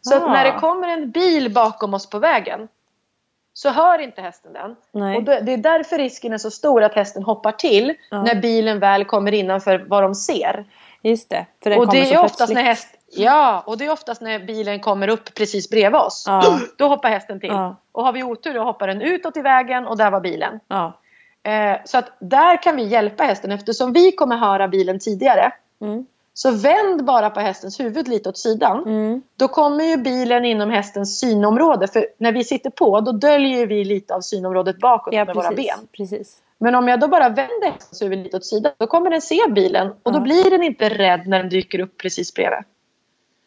Så Ah. när det kommer en bil bakom oss på vägen så hör inte hästen den. Nej. Och det det är därför risken är så stor att hästen hoppar till Ja. när bilen väl kommer innanför vad de ser. Just det. För den Och kommer det så är oftast plötsligt. när häst, ja, och det är oftast när bilen kommer upp precis bredvid oss. Ja. Då hoppar hästen till. Ja. Och har vi otur då hoppar den utåt i vägen och där var bilen. Ja. Eh, så att där kan vi hjälpa hästen eftersom vi kommer höra bilen tidigare. Mm. Så vänd bara på hästens huvud lite åt sidan. Mm. Då kommer ju bilen inom hästens synområde. För när vi sitter på då döljer vi lite av synområdet bakåt Ja, med våra precis. ben. precis. Men om jag då bara vänder hästens huvud lite åt sidan då kommer den se bilen och då blir den inte rädd när den dyker upp precis bredvid.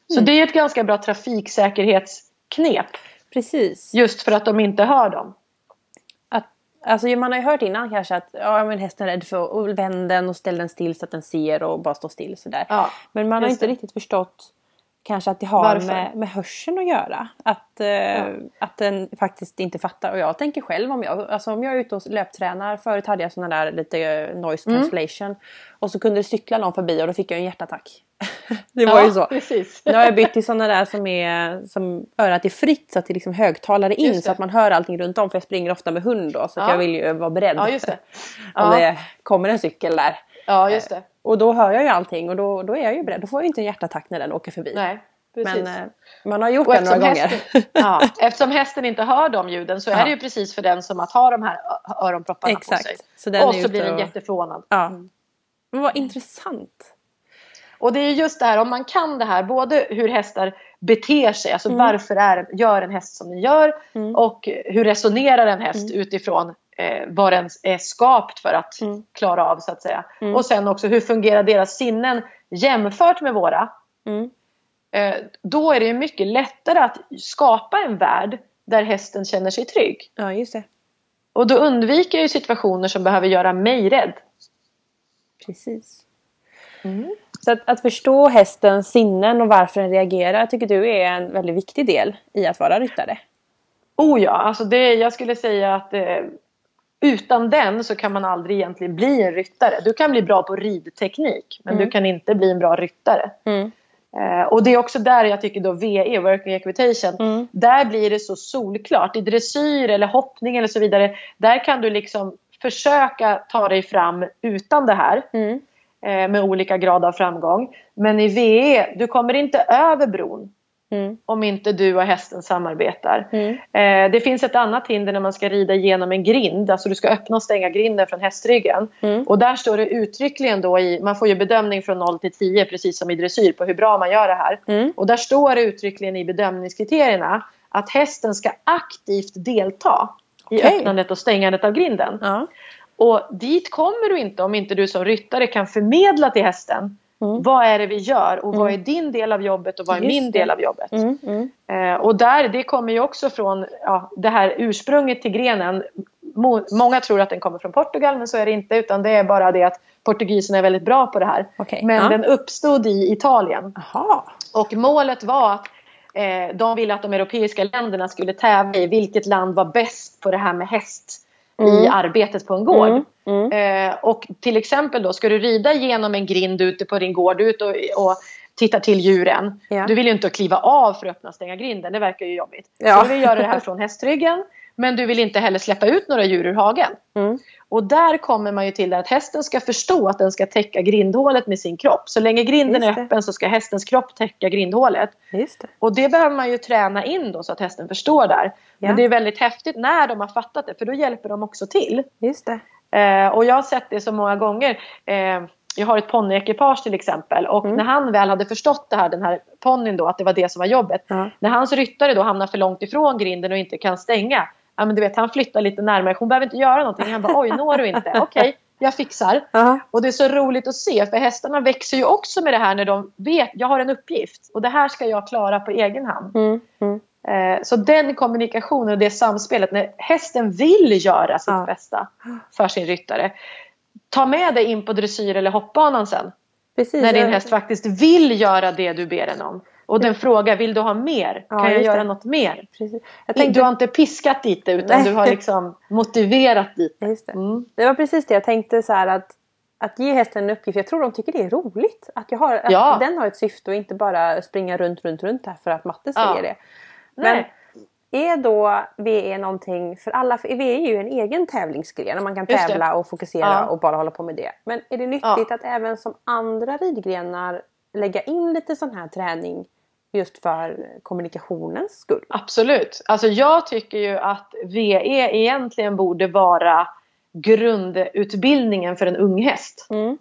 Så Mm. det är ett ganska bra trafiksäkerhetsknep Precis. just för att de inte hör dem. Att, alltså man har ju hört innan kanske att ja, men hästen är rädd för och vänd den och ställ den still så att den ser och bara står still sådär. Ja, men man har inte det. riktigt förstått kanske att det har med, med hörseln att göra. Att, eh, att den faktiskt inte fattar. Och jag tänker själv om jag, alltså om jag är ute och löptränar. Förut hade jag sådana där lite eh, noise Mm. cancellation. Och så kunde det cykla någon förbi och då fick jag en hjärtattack. det var ju så. precis. Nu har jag bytt till sådana där som är som örat är fritt så att det liksom högtalare in så att man hör allting runt om för jag springer ofta med hund då så Ja. jag vill ju vara beredd. Ja, just det. Om Ja. det kommer en cykel där. Ja, just det. Och då hör jag ju allting och då, då är jag ju beredd. Då får jag ju inte en hjärtattack när den åker förbi. Nej, precis. Men eh, man har gjort Och det några gånger. hästen, ja, eftersom hästen inte hör de ljuden så är Ja. det ju precis för den som att ha de här öronpropparna på sig. Exakt. Så Och så blir den och- jätteförvånad. Ja. Men vad intressant. Och det är just det här, om man kan det här, både hur hästar beter sig, alltså Mm. varför är, gör en häst som den gör Mm. och hur resonerar en häst utifrån eh, vad den är skapt för att Mm. klara av så att säga. Mm. Och sen också hur fungerar deras sinnen jämfört med våra. Mm. Eh, då är det ju mycket lättare att skapa en värld där hästen känner sig trygg. Ja, just det. Och då undviker jag ju situationer som behöver göra mig rädd. Precis. Så att, att förstå hästens sinnen och varför den reagerar tycker du är en väldigt viktig del i att vara ryttare. Oh ja, alltså det, jag skulle säga att eh, utan den så kan man aldrig egentligen bli en ryttare. Du kan bli bra på ridteknik men Mm. du kan inte bli en bra ryttare. Mm. Eh, och det är också där jag tycker då VE, Working Equitation, Mm. där blir det så solklart. I dressyr eller hoppning eller så vidare, där kan du liksom försöka ta dig fram utan det här Mm. Med olika grad av framgång. Men i VE, du kommer inte över bron Mm. om inte du och hästen samarbetar. Mm. Eh, det finns ett annat hinder när man ska rida genom en grind. Alltså du ska öppna och stänga grinden från hästryggen. Mm. Och där står det uttryckligen då i, man får ju bedömning från 0 till 10 precis som i dressyr på hur bra man gör det här. Mm. Och där står det uttryckligen i bedömningskriterierna att hästen ska aktivt delta i Okej. öppnandet och stängandet av grinden. Ja. Och dit kommer du inte om inte du som ryttare kan förmedla till hästen Mm. vad är det vi gör och vad är Mm. din del av jobbet och vad är Just min det. del av jobbet. Mm. Mm. Eh, och där, det kommer ju också från ja, det här ursprunget till grenen. Mo- många tror att den kommer från Portugal men så är det inte utan det är bara det att portugiserna är väldigt bra på det här. Okej. Men ja. den uppstod i Italien Jaha. och målet var att eh, de ville att de europeiska länderna skulle tävla i vilket land var bäst på det här med häst i Mm. arbetet på en gård. Mm. Mm. Eh, och till exempel då, ska du rida genom en grind ute på din gård ut och, och tittar till djuren. Ja. Du vill ju inte kliva av för att öppna och stänga grinden, det verkar ju jobbigt. Ja. Så du vill göra det här från hästryggen. Men du vill inte heller släppa ut några djur ur hagen. Mm. Och där kommer man ju till att hästen ska förstå att den ska täcka grindhålet med sin kropp. Så länge grinden är öppen så ska hästens kropp täcka grindhålet. Det. Och det behöver man ju träna in då så att hästen förstår där. Ja. Men det är väldigt häftigt när de har fattat det för då hjälper de också till. Just. Eh, och jag har sett det så många gånger. Eh, jag har ett ponnyekipage till exempel och Mm. när han väl hade förstått det här, den här ponnyn då, att det var det som var jobbet. Ja. När hans ryttare då hamnar för långt ifrån grinden och inte kan stänga. Ja men du vet, han flyttar lite närmare. Hon behöver inte göra någonting. Han bara, oj når du inte? Okej, jag fixar. Ja. Och det är så roligt att se för hästarna växer ju också med det här när de vet, jag har en uppgift och det här ska jag klara på egen hand. Mm. Mm. Eh, Så den kommunikationen och det samspelet när hästen vill göra sitt Ja. bästa för sin ryttare. Ta med dig in på dressyr eller hoppbanan sen. Precis. När din häst faktiskt vill göra det du ber den om. Och den frågar, vill du ha mer? Ja, kan jag göra det. något mer? Precis. Jag tänkte... Du har inte piskat dit det utan Nej. du har liksom motiverat dit det. Just det. Mm. det var precis det jag tänkte så här att att ge hästen en uppgift, jag tror de tycker det är roligt. Att, jag har, att Ja. den har ett syfte och inte bara springa runt, runt, runt här för att matte säger Ja. det. Men Nej. är då VE någonting för alla? För VE är ju en egen tävlingsgren man kan tävla och fokusera Ja. och bara hålla på med det. Men är det nyttigt att även som andra ridgrenar lägga in lite sån här träning just för kommunikationens skull? Absolut. Alltså jag tycker ju att VE egentligen borde vara grundutbildningen för en ung häst. Mm.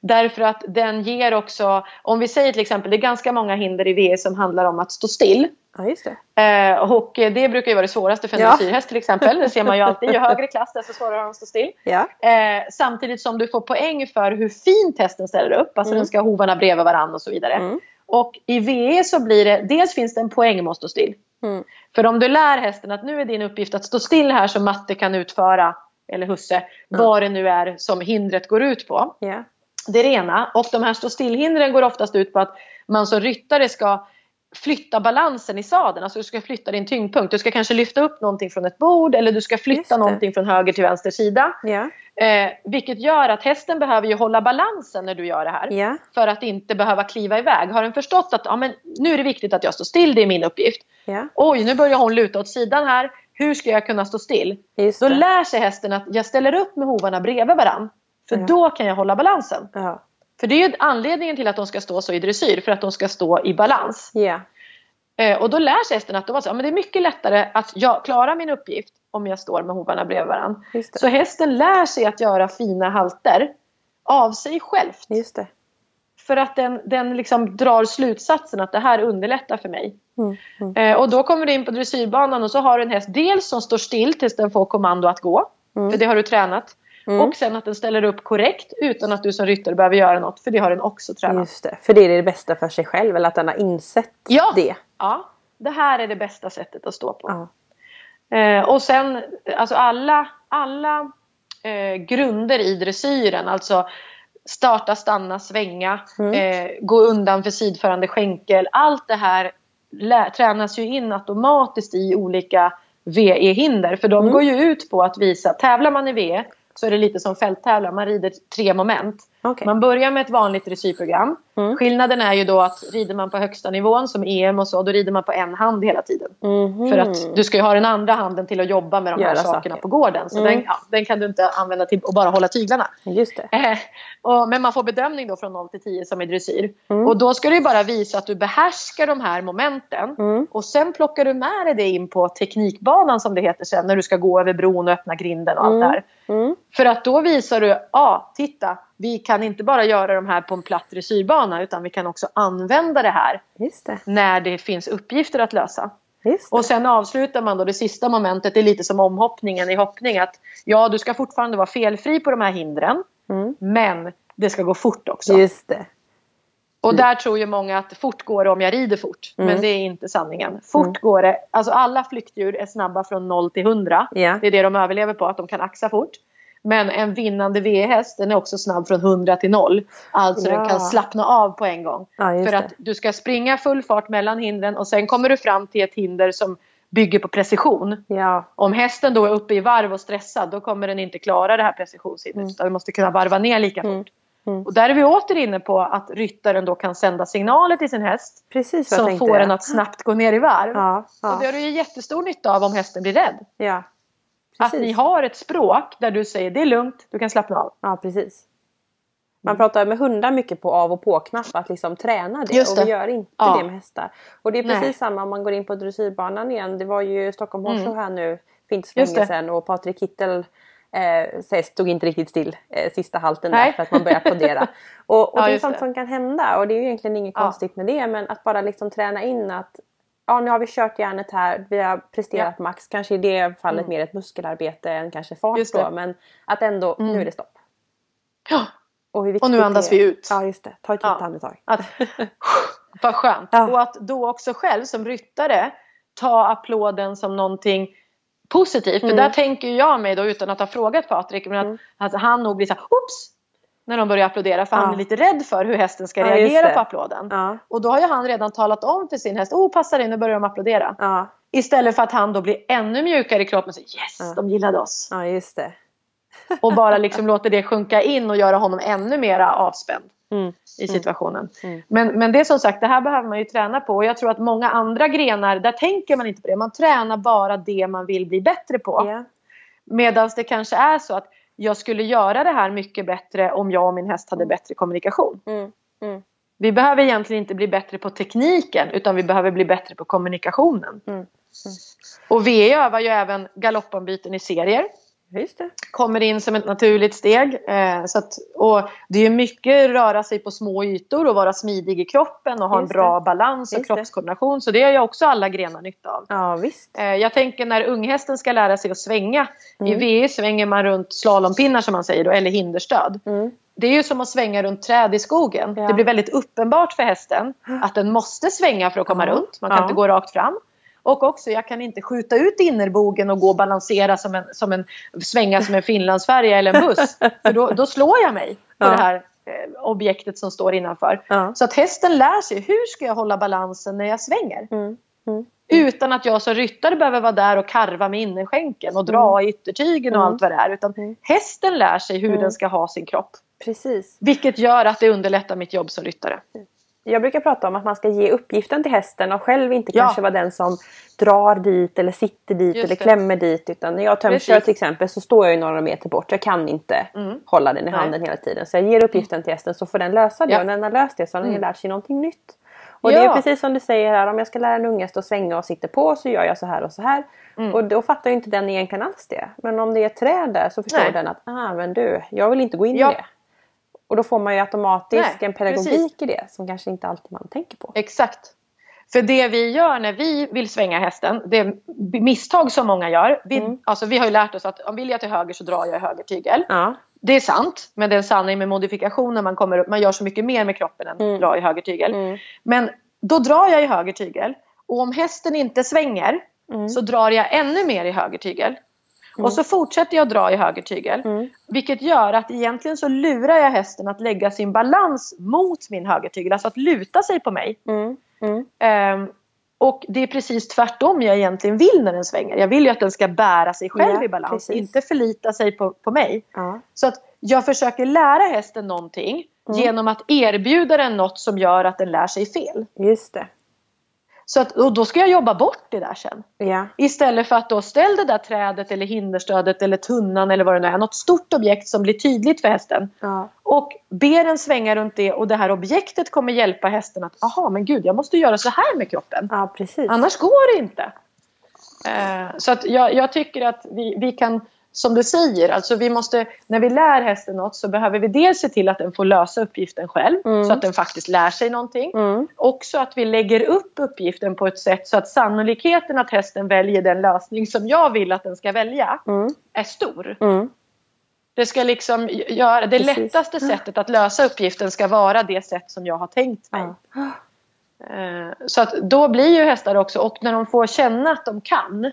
Därför att den ger också, om vi säger till exempel, det är ganska många hinder i VE som handlar om att stå still. Ja, just det. Eh, och det brukar ju vara det svåraste för en Ja. till exempel. Det ser man ju alltid. Ju högre klass desto svårare har de att stå still. Ja. Eh, samtidigt som du får poäng för hur fint hästen ställer upp. Alltså Mm. den ska ha hovarna bredvid varandra och så vidare. Mm. Och i VE så blir det, dels finns det en poäng med att stå still. Mm. För om du lär hästen att nu är din uppgift att stå still här så matte kan utföra, eller husse, vad det nu är som hindret går ut på. Ja. Det är det ena. Och de här stå stillhindren går oftast ut på att man som ryttare ska flytta balansen i sadeln. Alltså du ska flytta din tyngdpunkt. Du ska kanske lyfta upp någonting från ett bord eller du ska flytta någonting från höger till vänster sida. Ja. Eh, vilket gör att hästen behöver ju hålla balansen när du gör det här. Ja. För att inte behöva kliva iväg. Har den förstått att ja, men nu är det viktigt att jag står still, det är min uppgift. Ja. Oj, nu börjar hon luta åt sidan här. Hur ska jag kunna stå still? Just Då det. lär sig hästen att jag ställer upp med hovarna bredvid varann. För då kan jag hålla balansen. Ja. För det är ju anledningen till att de ska stå så i dressyr. För att de ska stå i balans. Eh, och då lär sig hästen att då, alltså, men det är mycket lättare att jag klara min uppgift om jag står med hovarna bredvid det. Så hästen lär sig att göra fina halter av sig självt. För att den, den liksom drar slutsatsen att det här underlättar för mig. Mm. Mm. Eh, och då kommer du in på dressyrbanan och så har du en häst dels som står still tills den får kommando att gå. Mm. För det har du tränat. Mm. Och sen att den ställer upp korrekt utan att du som ryttare behöver göra något. För det har den också tränat. Just det. För det är det bästa för sig själv, eller att den har insett Ja. det. Ja, det här är det bästa sättet att stå på. Ja. Eh, och sen alltså alla, alla eh, grunder i dressyren. Alltså starta, stanna, svänga, Mm. eh, gå undan för sidförande skänkel. Allt det här tränas ju in automatiskt i olika VE-hinder. För de Mm. går ju ut på att visa, tävlar man i VE så är det lite som fälttävlan. Man rider tre moment. Okej. Man börjar med ett vanligt dressyrprogram. Mm. Skillnaden är ju då att rider man på högsta nivån som EM och så, då rider man på en hand hela tiden. Mhm. För att du ska ju ha den andra handen till att jobba med de här Göra sakerna saker. på gården. Så Mm. den, ja, den kan du inte använda till att bara hålla tyglarna. Just det. Eh, och, men man får bedömning då från 0 till 10 som i dressyr. Mm. Och då ska du bara visa att du behärskar de här momenten. Mm. Och sen plockar du med dig det in på teknikbanan som det heter sen. När du ska gå över bron och öppna grinden och allt Mm. det här. Mm. För att då visar du, ja titta, vi kan inte bara göra de här på en platt dressyrbana utan vi kan också använda det här det. när det finns uppgifter att lösa. Och sen avslutar man då det sista momentet, det är lite som omhoppningen i hoppning. Att ja, du ska fortfarande vara felfri på de här hindren. Mm. Men det ska gå fort också. Just det. Och där tror ju många att fort går det om jag rider fort. Mm. Men det är inte sanningen. Fort Mm. går det, alltså alla flyktdjur är snabba från 0 till 100. Ja. Det är det de överlever på, att de kan axa fort. Men en vinnande V-häst den är också snabb från 100 till 0. Alltså Ja. den kan slappna av på en gång. Ja, För det. att du ska springa full fart mellan hindren och sen kommer du fram till ett hinder som bygger på precision. Ja. Om hästen då är uppe i varv och stressad då kommer den inte klara det här precisionshindret. Mm. Utan den måste kunna varva ner lika Mm. fort. Mm. Och där är vi åter inne på att ryttaren då kan sända signaler till sin häst. Precis jag Som får den att snabbt gå ner i varv. Ja. Och Ja. det har du ju jättestor nytta av om hästen blir rädd. ja. Att Precis. ni har ett språk där du säger det är lugnt, du kan slappna av. Ja, precis. Man Mm. pratar med hundar mycket på av och på-knapp, att liksom träna det. Just Och vi det. gör inte Ja. det med hästar. Och det är precis Nej. samma om man går in på dressyrbanan igen. Det var ju Stockholm Horse Mm. Här nu för så Just länge det. sedan och Patrik Kittel eh, stod inte riktigt still eh, sista halten där Nej. för att man började applådera. och och Ja, det är sånt det. som kan hända och det är ju egentligen inget Ja. konstigt med det men att bara liksom träna in att ja nu har vi kört järnet här, vi har presterat max. Kanske i det fallet Mm. mer ett muskelarbete än kanske fart då men att ändå, Mm. nu är det stopp. Ja, Och, och nu andas vi ut. Ja just det, ta ett Ja. djupt andetag. Att, vad skönt. Ja. Och att då också själv som ryttare ta applåden som någonting positivt. För Mm. där tänker jag mig då utan att ha frågat Patrik. Men att, Mm. att han nog blir så här, oops! När de börjar applådera. För han Ja. blir lite rädd för hur hästen ska Ja, reagera på applåden. Ja, Och då har ju han redan talat om för sin häst, oh passa dig nu börjar de applådera. Istället för att han då blir ännu mjukare i kroppen och säger yes, de gillade oss. ja just det. Och bara liksom låter det sjunka in och göra honom ännu mera avspänd Mm. i situationen. Mm. Men, men det är som sagt, det här behöver man ju träna på. Och jag tror att många andra grenar, där tänker man inte på det. Man tränar bara det man vill bli bättre på. Ja. Medan det kanske är så att jag skulle göra det här mycket bättre om jag och min häst hade bättre kommunikation. Mm. Mm. Vi behöver egentligen inte bli bättre på tekniken utan vi behöver bli bättre på kommunikationen. Mm. Och VE övar ju även galoppombyten i serier. Det. Kommer in som ett naturligt steg. Eh, så att, och det är mycket röra sig på små ytor och vara smidig i kroppen och ha en bra balans och Just det. kroppskoordination. Så det har ju också alla grenar nytta av. Ja visst. Eh, jag tänker när unghästen ska lära sig att svänga. I Mm. VE svänger man runt slalompinnar som man säger då, eller hinderstöd. Mm. Det är ju som att svänga runt träd i skogen. Ja. Det blir väldigt uppenbart för hästen att den måste svänga för att komma Ja. runt. Man kan Ja. inte gå rakt fram. Och också, jag kan inte skjuta ut innerbogen och gå och balansera som en, som en svänga som en finlandsfärja eller en buss. För då, då slår jag mig på Ja. det här eh, objektet som står innanför. Ja. Så att hästen lär sig hur ska jag hålla balansen när jag svänger. Mm. Mm. Utan att jag som ryttare behöver vara där och karva med innerskänken och dra i yttertygen och Mm. allt vad det är. Utan Mm. hästen lär sig hur Mm. den ska ha sin kropp. Precis. Vilket gör att det underlättar mitt jobb som ryttare. Jag brukar prata om att man ska ge uppgiften till hästen och själv inte Ja. kanske vara den som drar dit eller sitter dit Just eller det. klämmer dit. Utan när jag tömkör till exempel så står jag ju några meter bort. Jag kan inte Mm. hålla den i Nej. handen hela tiden. Så jag ger uppgiften till hästen så får den lösa det. Ja. Och när den har löst det så har den Mm. lärt sig någonting nytt. Och det är Ja. precis som du säger här, om jag ska lära en unge och svänga och sitta på så gör jag så här och så här. Mm. Och då fattar ju inte den egentligen alls det. Men om det är ett träd där så förstår Nej. den att ah, men du, jag vill inte gå in Ja. i det. Och då får man ju automatiskt Nej, en pedagogik precis. i det som kanske inte alltid man tänker på. Exakt. För det vi gör när vi vill svänga hästen, det är misstag som många gör. Vi, Mm. alltså, vi har ju lärt oss att om vill jag till höger så drar jag i höger tygel. Ja. Det är sant, men det är en sanning med modifikation när man kommer upp. Man gör så mycket mer med kroppen än Mm. dra i höger tygel. Mm. Men då drar jag i höger tygel. Och om hästen inte svänger Mm. så drar jag ännu mer i höger tygel. Och så fortsätter jag dra i höger tygel. Mm. Vilket gör att egentligen så lurar jag hästen att lägga sin balans mot min högertygel. Alltså att luta sig på mig. Mm. Mm. Ehm, och det är precis tvärtom jag egentligen vill när den svänger. Jag vill ju att den ska bära sig själv Ja, i balans. precis. Inte förlita sig på, på mig. Ja. Så att jag försöker lära hästen någonting. Mm. Genom att erbjuda den något som gör att den lär sig fel. Just det. Så att, och då ska jag jobba bort det där sen. Ja. Istället för att då ställ det där trädet eller hinderstödet eller tunnan eller vad det nu är. Något stort objekt som blir tydligt för hästen. Ja. Och be den svänga runt det och det här objektet kommer hjälpa hästen att aha men gud jag måste göra så här med kroppen. ja, precis. Annars går det inte. Eh, så att jag, jag tycker att vi, vi kan, som du säger, alltså vi måste, när vi lär hästen något så behöver vi dels se till att den får lösa uppgiften själv. Mm. Så att den faktiskt lär sig någonting. Mm. Också att vi lägger upp uppgiften på ett sätt så att sannolikheten att hästen väljer den lösning som jag vill att den ska välja Mm. är stor. Mm. Det ska liksom göra, det Precis. lättaste sättet att lösa uppgiften ska vara det sätt som jag har tänkt mig. Eh, Så att då blir ju hästar också, och när de får känna att de kan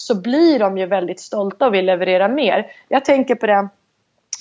så blir de ju väldigt stolta och vill leverera mer. Jag tänker på det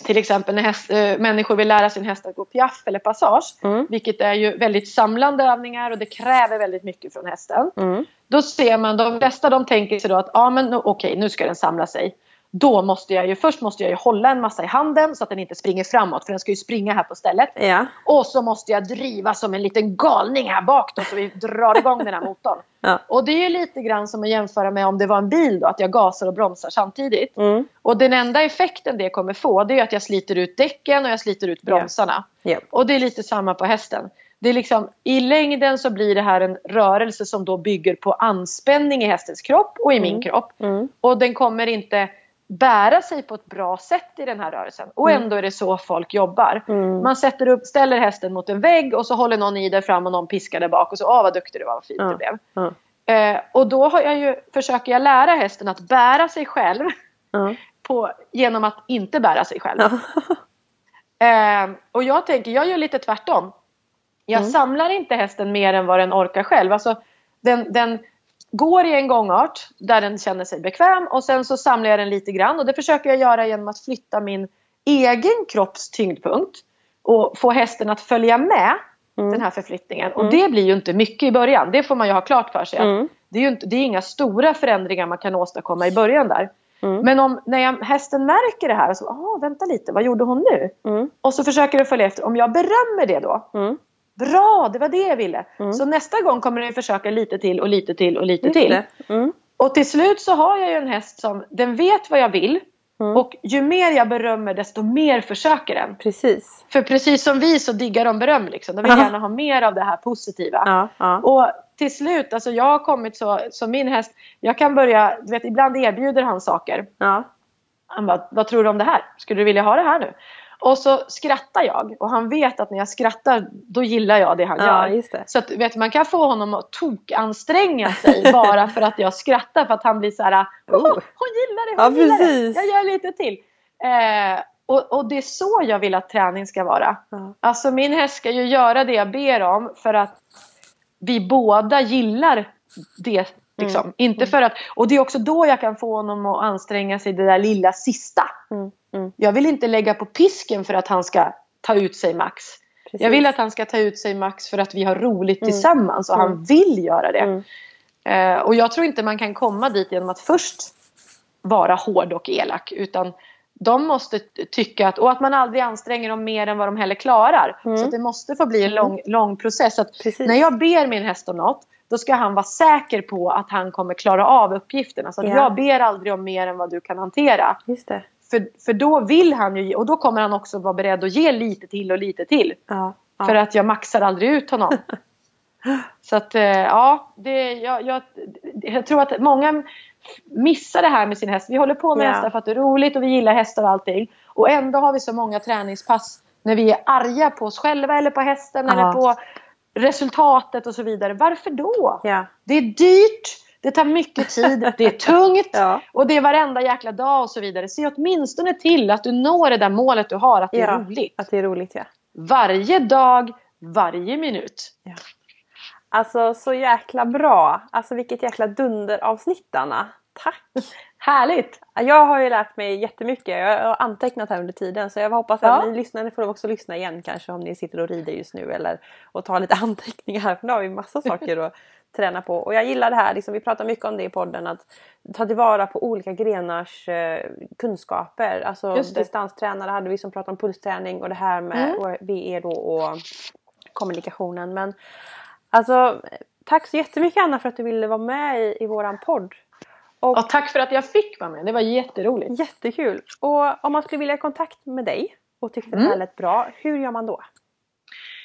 till exempel när häst, eh, människor vill lära sin häst att gå piaff eller passage. Mm. Vilket är ju väldigt samlande övningar och det kräver väldigt mycket från hästen. Mm. Då ser man, de flesta de tänker sig då att ja men okej nu ska den samla sig. Då måste jag ju, först måste jag ju hålla en massa i handen så att den inte springer framåt för den ska ju springa här på stället. Ja. Och så måste jag driva som en liten galning här bak då så vi drar igång den här motorn. Ja. Och det är lite grann som att jämföra med om det var en bil då, att jag gasar och bromsar samtidigt. Mm. Och den enda effekten det kommer få det är att jag sliter ut däcken och jag sliter ut bromsarna. Ja. Och det är lite samma på hästen. Det är liksom, I längden så blir det här en rörelse som då bygger på anspänning i hästens kropp och i min kropp. Mm. Och den kommer inte bära sig på ett bra sätt i den här rörelsen. Och ändå är det så folk jobbar. Mm. Man sätter upp, ställer hästen mot en vägg och så håller någon i där fram och någon piskar där bak och så åh vad duktig du var, vad fint Ja. det blev. Ja. Eh, och då har jag ju, försöker jag lära hästen att bära sig själv på, genom att inte bära sig själv. Eh, och jag tänker, jag gör lite tvärtom. Jag Mm. samlar inte hästen mer än vad den orkar själv. Alltså, den, den går i en gångart där den känner sig bekväm och sen så samlar jag den lite grann. Och det försöker jag göra genom att flytta min egen kropps tyngdpunkt och få hästen att följa med Mm. den här förflyttningen. Och det blir ju inte mycket i början. Det får man ju ha klart för sig. Mm. Det är ju inte, det är inga stora förändringar man kan åstadkomma i början där. Mm. Men om när jag, hästen märker det här så, ah, vänta lite, vad gjorde hon nu? Mm. Och så försöker den följa efter. Om jag berömmer det då, Mm. Bra, det var det jag ville. Mm. Så nästa gång kommer den försöka lite till och lite till och lite Just till. Mm. Och till slut så har jag ju en häst som, den vet vad jag vill. Mm. Och ju mer jag berömmer desto mer försöker den. Precis. För precis som vi så diggar de beröm liksom. De vill Ja. gärna ha mer av det här positiva. Ja. Ja. Och till slut, alltså jag har kommit så, så min häst, jag kan börja, du vet ibland erbjuder han saker. Ja. Han bara, vad tror du om det här? Skulle du vilja ha det här nu? Och så skrattar jag och han vet att när jag skrattar då gillar jag det han Ja, gör. det. Så att, vet, man kan få honom att tokanstränga sig bara för att jag skrattar för att han blir så här, oh, hon gillar det, Ja, hon gillar precis. det. Jag gör lite till. Eh, och, och det är så jag vill att träning ska vara. Ja. Alltså min häst ska ju göra det jag ber om för att vi båda gillar det. Liksom. Mm. Inte för att, och det är också då jag kan få honom att anstränga sig det där lilla sista. Mm. Mm. Jag vill inte lägga på pisken för att han ska ta ut sig max. Precis. Jag vill att han ska ta ut sig max för att vi har roligt Mm. tillsammans och Mm. han vill göra det. Mm. Eh, och jag tror inte man kan komma dit genom att först vara hård och elak. Utan de måste tycka att, och att man aldrig anstränger dem mer än vad de heller klarar. Mm. Så det måste få bli en lång, lång process. När jag ber min häst om något, då ska han vara säker på att han kommer klara av uppgiften. Alltså Ja. jag ber aldrig om mer än vad du kan hantera. Just det. För, för då vill han ju, och då kommer han också vara beredd att ge lite till och lite till. Ja. ja. För att jag maxar aldrig ut honom. Så att eh, ja, det, jag, jag, jag tror att många missar det här med sin häst. Vi håller på med Ja. hästar för att det är roligt och vi gillar hästar och allting. Och ändå har vi så många träningspass när vi är arga på oss själva eller på hästen Ja. eller på resultatet och så vidare. Varför då? Ja. Det är dyrt, det tar mycket tid, det är tungt Ja. och det är varenda jäkla dag och så vidare. Se åtminstone till att du når det där målet du har, att det är Ja. roligt. Att det är roligt ja. Varje dag, varje minut. Alltså så jäkla bra. Alltså vilket jäkla dunderavsnitt Anna. Tack! Härligt! Jag har ju lärt mig jättemycket. Jag har antecknat här under tiden så jag hoppas att Ja. ni lyssnare får också lyssna igen kanske om ni sitter och rider just nu eller och tar lite anteckningar. För nu har vi massa saker att träna på. Och jag gillar det här, liksom, vi pratar mycket om det i podden, att ta tillvara på olika grenars eh, kunskaper. Alltså distanstränare hade vi som pratade om pulsträning och det här med Mm. VE då och kommunikationen. Men alltså tack så jättemycket Anna för att du ville vara med i, i våran podd. Och Och tack för att jag fick vara med. Det var jätteroligt. Jättekul! Och om man skulle vilja ha kontakt med dig och tyckte det här Mm. lät bra, hur gör man då?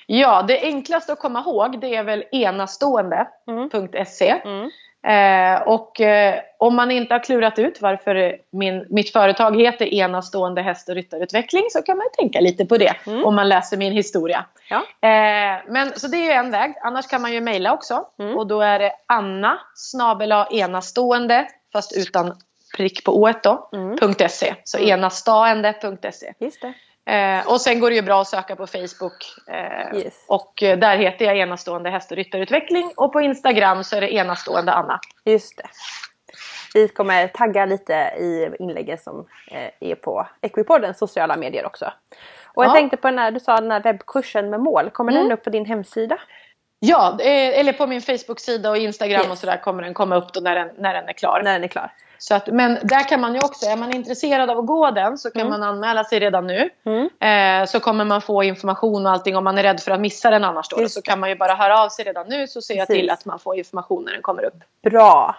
Ja, det enklaste att komma ihåg det är väl enastående.se. Mm. Eh, och eh, om man inte har klurat ut varför min, mitt företag heter Enastående häst och ryttarutveckling så kan man tänka lite på det Mm. om man läser min historia. Ja. Eh, men, så det är en väg. Annars kan man ju mejla också. Mm. Och då är det Anna snabel-a enastående fast utan prick på ået då. Mm. .se. Så Mm. enastaende.se. Just. Eh, och sen går det ju bra att söka på Facebook. Eh, Yes. Och eh, där heter jag Enastående häst och ryttarutveckling. Och på Instagram så är det Enastående Anna. Just det. Vi kommer tagga lite i inlägget som eh, är på Equipoddens sociala medier också. Och jag Ja. tänkte på den här, du sa den här webbkursen med mål, kommer Mm. den upp på din hemsida? Ja, eh, eller på min Facebook-sida och Instagram Yes. och sådär kommer den komma upp då när den, när den är klar. När den är klar? Så att, men där kan man ju också, är man intresserad av att gå den så kan Mm. man anmäla sig redan nu. Mm. Eh, så kommer man få information och allting om man är rädd för att missa den annars då. Så kan man ju bara höra av sig redan nu så ser jag Precis. till att man får information när den kommer upp. Bra!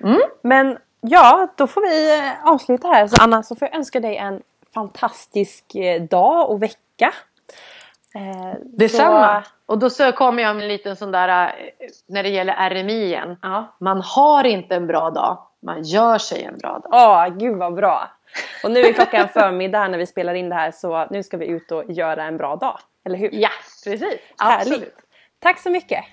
Mm. Men ja, då får vi eh, avsluta här. Så Anna, så får jag önska dig en fantastisk eh, dag och vecka. Eh, Detsamma. så- Och då så kommer jag med en liten sån där, eh, när det gäller RMI igen. Ja. Man har inte en bra dag, man gör sig en bra dag. Åh, gud vad bra! Och nu är klockan förmiddag här när vi spelar in det här så nu ska vi ut och göra en bra dag. Eller hur? Ja, precis. Härligt! Tack så mycket!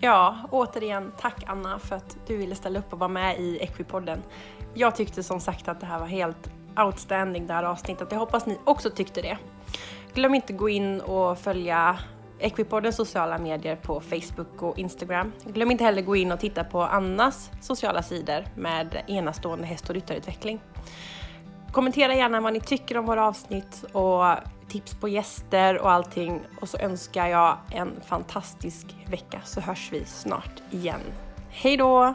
Ja, återigen tack Anna för att du ville ställa upp och vara med i Equipodden. Jag tyckte som sagt att det här var helt outstanding det här avsnittet. Jag hoppas ni också tyckte det. Glöm inte gå in och följa Equipoddens sociala medier på Facebook och Instagram. Glöm inte heller gå in och titta på Annas sociala sidor med enastående häst och ryttarutveckling. Kommentera gärna vad ni tycker om våra avsnitt och tips på gäster och allting. Och så önskar jag en fantastisk vecka så hörs vi snart igen. Hej då!